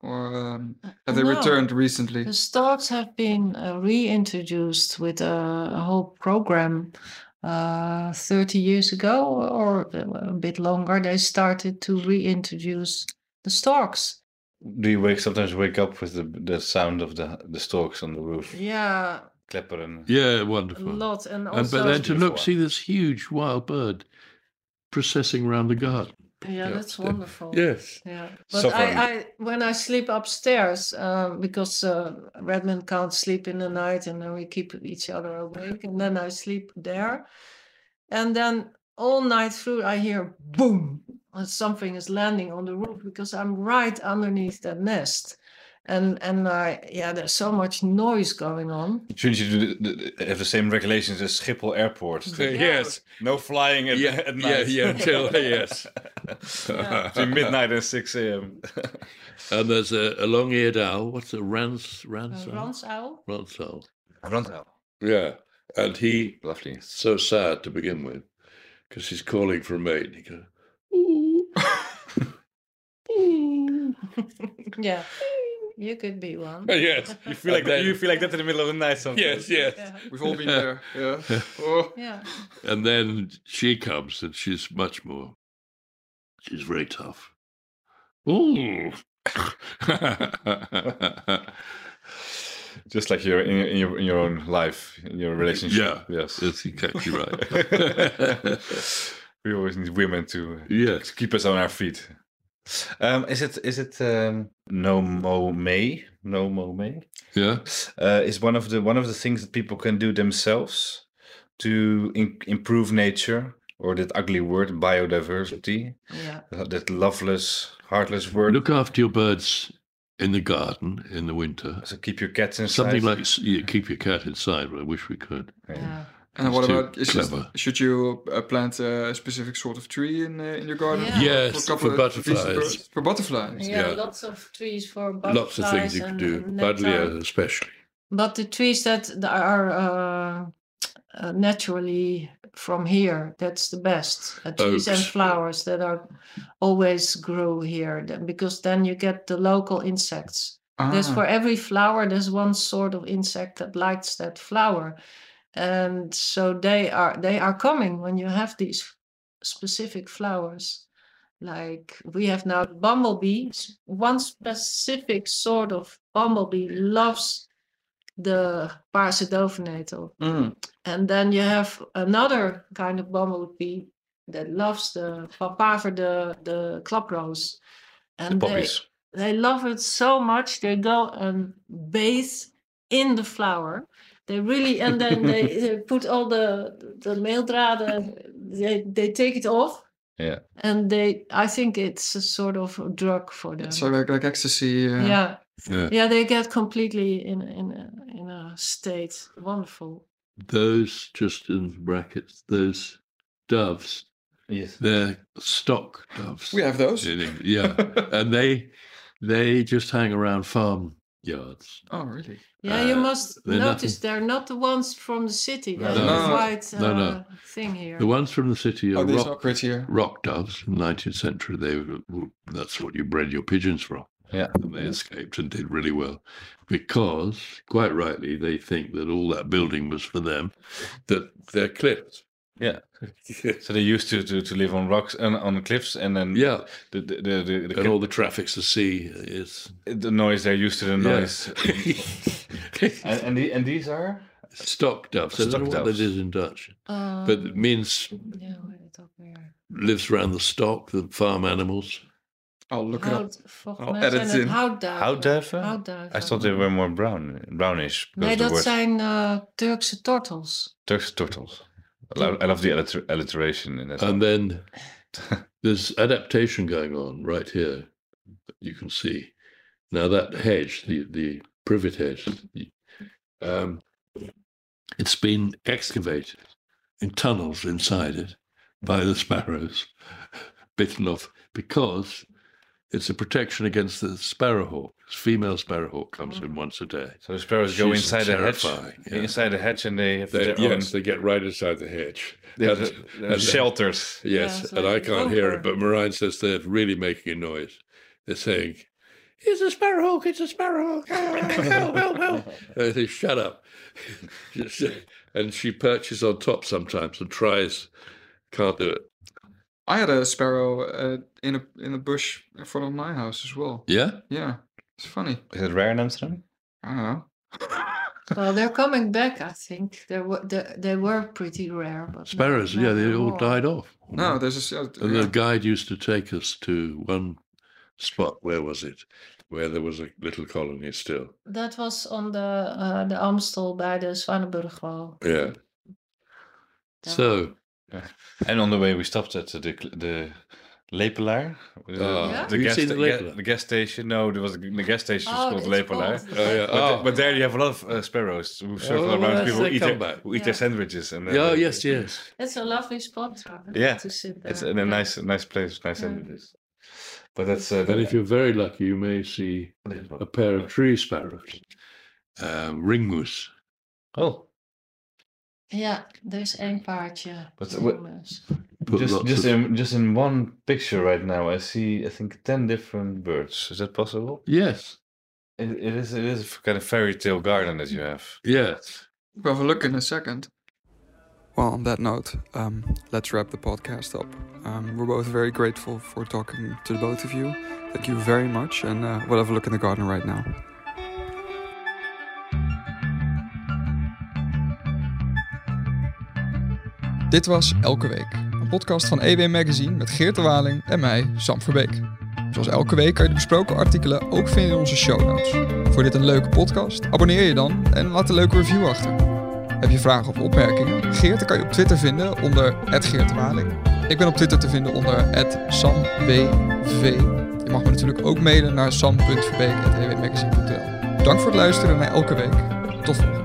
or um, have they No. returned recently? The storks have been uh, reintroduced with a, a whole program uh, 30 years ago or a bit longer. They started to reintroduce the storks. Do you wake sometimes wake up with the the sound of the the storks on the roof? Yeah, Klepperen. yeah, wonderful. a lot. And And but then to look, before. see this huge wild bird processing around the garden. Yeah, yeah, that's wonderful. Yes. Yeah, but. I, I when I sleep upstairs uh, because uh, Redmond can't sleep in the night, and then we keep each other awake, and then I sleep there, and then all night through I hear boom, and something is landing on the roof because I'm right underneath that nest, and and I yeah, there's so much noise going on. Shouldn't you do the, the, have the same regulations as Schiphol Airport? Yes. No flying at, Yeah, at yeah, night. yeah, until- yes. Between midnight and 6 a.m. and there's a, a long-eared owl. What's a rans rans Uh, Ransuil. Ransuil. Rondell. Yeah, and he Lovely. so sad to begin with because he's calling for a mate. And he goes, ooh, ooh. yeah, you could be one. Oh, yes, You feel like that. you feel like that in the middle of the night sometimes. yes, yes. Yeah. We've all been there. Yeah. Oh. yeah. And then she comes, and she's much more. She's very tough. Ooh. Just like you're in, your- in your in your own life, in your relationship. Yeah. Yes. That's exactly right. we always need women to yes. to keep us on our feet. Um, is it is it um, No Mow May No Mow May? Yeah. Uh, is one of the one of the things that people can do themselves to in, improve nature or that ugly word biodiversity Yeah. uh, that loveless heartless word. Look after your birds in the garden in the winter. so keep your cats inside. Something like s- yeah, keep your cat inside. But I wish we could. Yeah. And It's what about is it, should you uh, plant a specific sort of tree in uh, in your garden? Yeah. Yes, a couple for butterflies. birds? For butterflies. Yeah, Yeah. lots of trees for butterflies. Lots of things you can do. and Buddleia especially. But the trees that that are uh, uh, naturally from here, that's the best. Uh, trees and flowers that are always grow here, because then you get the local insects. There's Ah. for every flower, there's one sort of insect that likes that flower, and so they are they are coming when you have these specific flowers. Like we have now bumblebees one specific sort of bumblebee loves the parasidovenator. Mm. And then you have another kind of bumblebee that loves the papaver, the, the. The And they, they love it so much they go and bathe in the flower. They really and then they, they put all the the meeldraden, they they take it off. Yeah. And they I think it's a sort of a drug for them. So like like ecstasy. Uh, yeah. Yeah. Yeah, they get completely in in a, in a state. Wonderful. Those just in brackets. Those doves. Yes. They're stock doves. We have those. Yeah, and they they just hang around farm yards. Oh really? Yeah, you Uh, must they're notice they're not the ones from the city. They're No. the No. white uh, No, no. thing here. The ones from the city are Oh, these are rock, prettier. rock doves in the 19th century. They were, that's what you bred your pigeons from. Yeah. and they escaped and did really well because, quite rightly, they think that all that building was for them. That they're clipped. Yeah. So they used to, to, to live on rocks and on cliffs, and then Yeah, the the the, the, the, and all the traffic's the sea is. the noise they're used to the Yeah. noise. and and, the, and these are Stock doves. I don't Stock know what that is in Dutch, Uh, but it means yeah, where did it weer? lives around the stock, the farm animals. I'll look it up. Hout, volgens I'll edit zijn it het in. houtduiven. houtduiven. Houtduiven. I thought they were more brown, brownish. because Nee, the dat word zijn uh, Turkse tortels. Turkish turtles. I love, I love the alliter- alliteration in that. And then there's adaptation going on right here. You can see now that hedge, the the privet hedge, um, it's been excavated in tunnels inside it by the sparrows, bitten off because it's a protection against the sparrowhawk. Female sparrowhawk comes in mm. once a day. so the sparrows go inside the hedge, yeah. inside the hedge, and they have They, their own yes, they get right inside the hedge. they have And- the- uh, the and- shelters. Yes, Yeah, so and I can't hear bunker. it, but Marijn says they're really making a noise. They're saying, "It's a sparrowhawk! It's a sparrowhawk! Ah, help! Help! Help!" And I say, "Shut up!" and she perches on top sometimes and tries, can't do it. I had a sparrow uh, in a in a bush in front of my house as well. Yeah, Yeah, it's funny. Is it rare in Amsterdam? I don't know. Well, they're coming back, I think. They were, they, they were pretty rare. But sparrows. not yeah, they all anymore. died off. No, there's a. uh, And yeah. the guide used to take us to one spot. Where was it? Where there was a little colony still. That was on the uh, de Amstel bij de Zwanenburgwal. Yeah. Daar- So And on the way, we stopped at the the Lepelaar. Oh. Yeah? The, gas, seen the the, Lepelaar? the gas station. No, there was a, the gas station was Oh, called it's Lepelaar. called- Oh, yeah. But, Oh. but there you have a lot of uh, sparrows who circle Oh, around people eat, their, back. who eat Yeah. their sandwiches. And, uh, Oh, yes, yes. It's a lovely spot Yeah, to sit there. It's a, a Yeah. nice, nice place, nice Yeah. sandwiches. But that's uh, And if you're very lucky, you may see a pair of tree sparrows, um, ringmus. oh, Ja, er is één paardje. But van, what- just just of- in just in one picture right now, I see I think ten different birds. Is that possible? Yes, It, it is. It is a kind of fairy tale garden that you have. yes. We'll have a look in a second. Well, on that note, um, let's wrap the podcast up. Um, we're both very grateful for talking to the both of you. Thank you very much, and uh, we'll have a look in the garden right now. Dit was Elke Week, een podcast van EW Magazine met Geert de Waling en mij, Sam Verbeek. Zoals elke week kan je de besproken artikelen ook vinden in onze show notes. Voor dit een leuke podcast? Abonneer je dan en laat een leuke review achter. Heb je vragen of opmerkingen? Geert kan je op Twitter vinden onder Geert de Waling. Ik ben op Twitter te vinden onder SamWV. Je mag me natuurlijk ook mailen naar sam.verbeek.ewmagazine.nl Dank voor het luisteren naar elke week. Tot volgende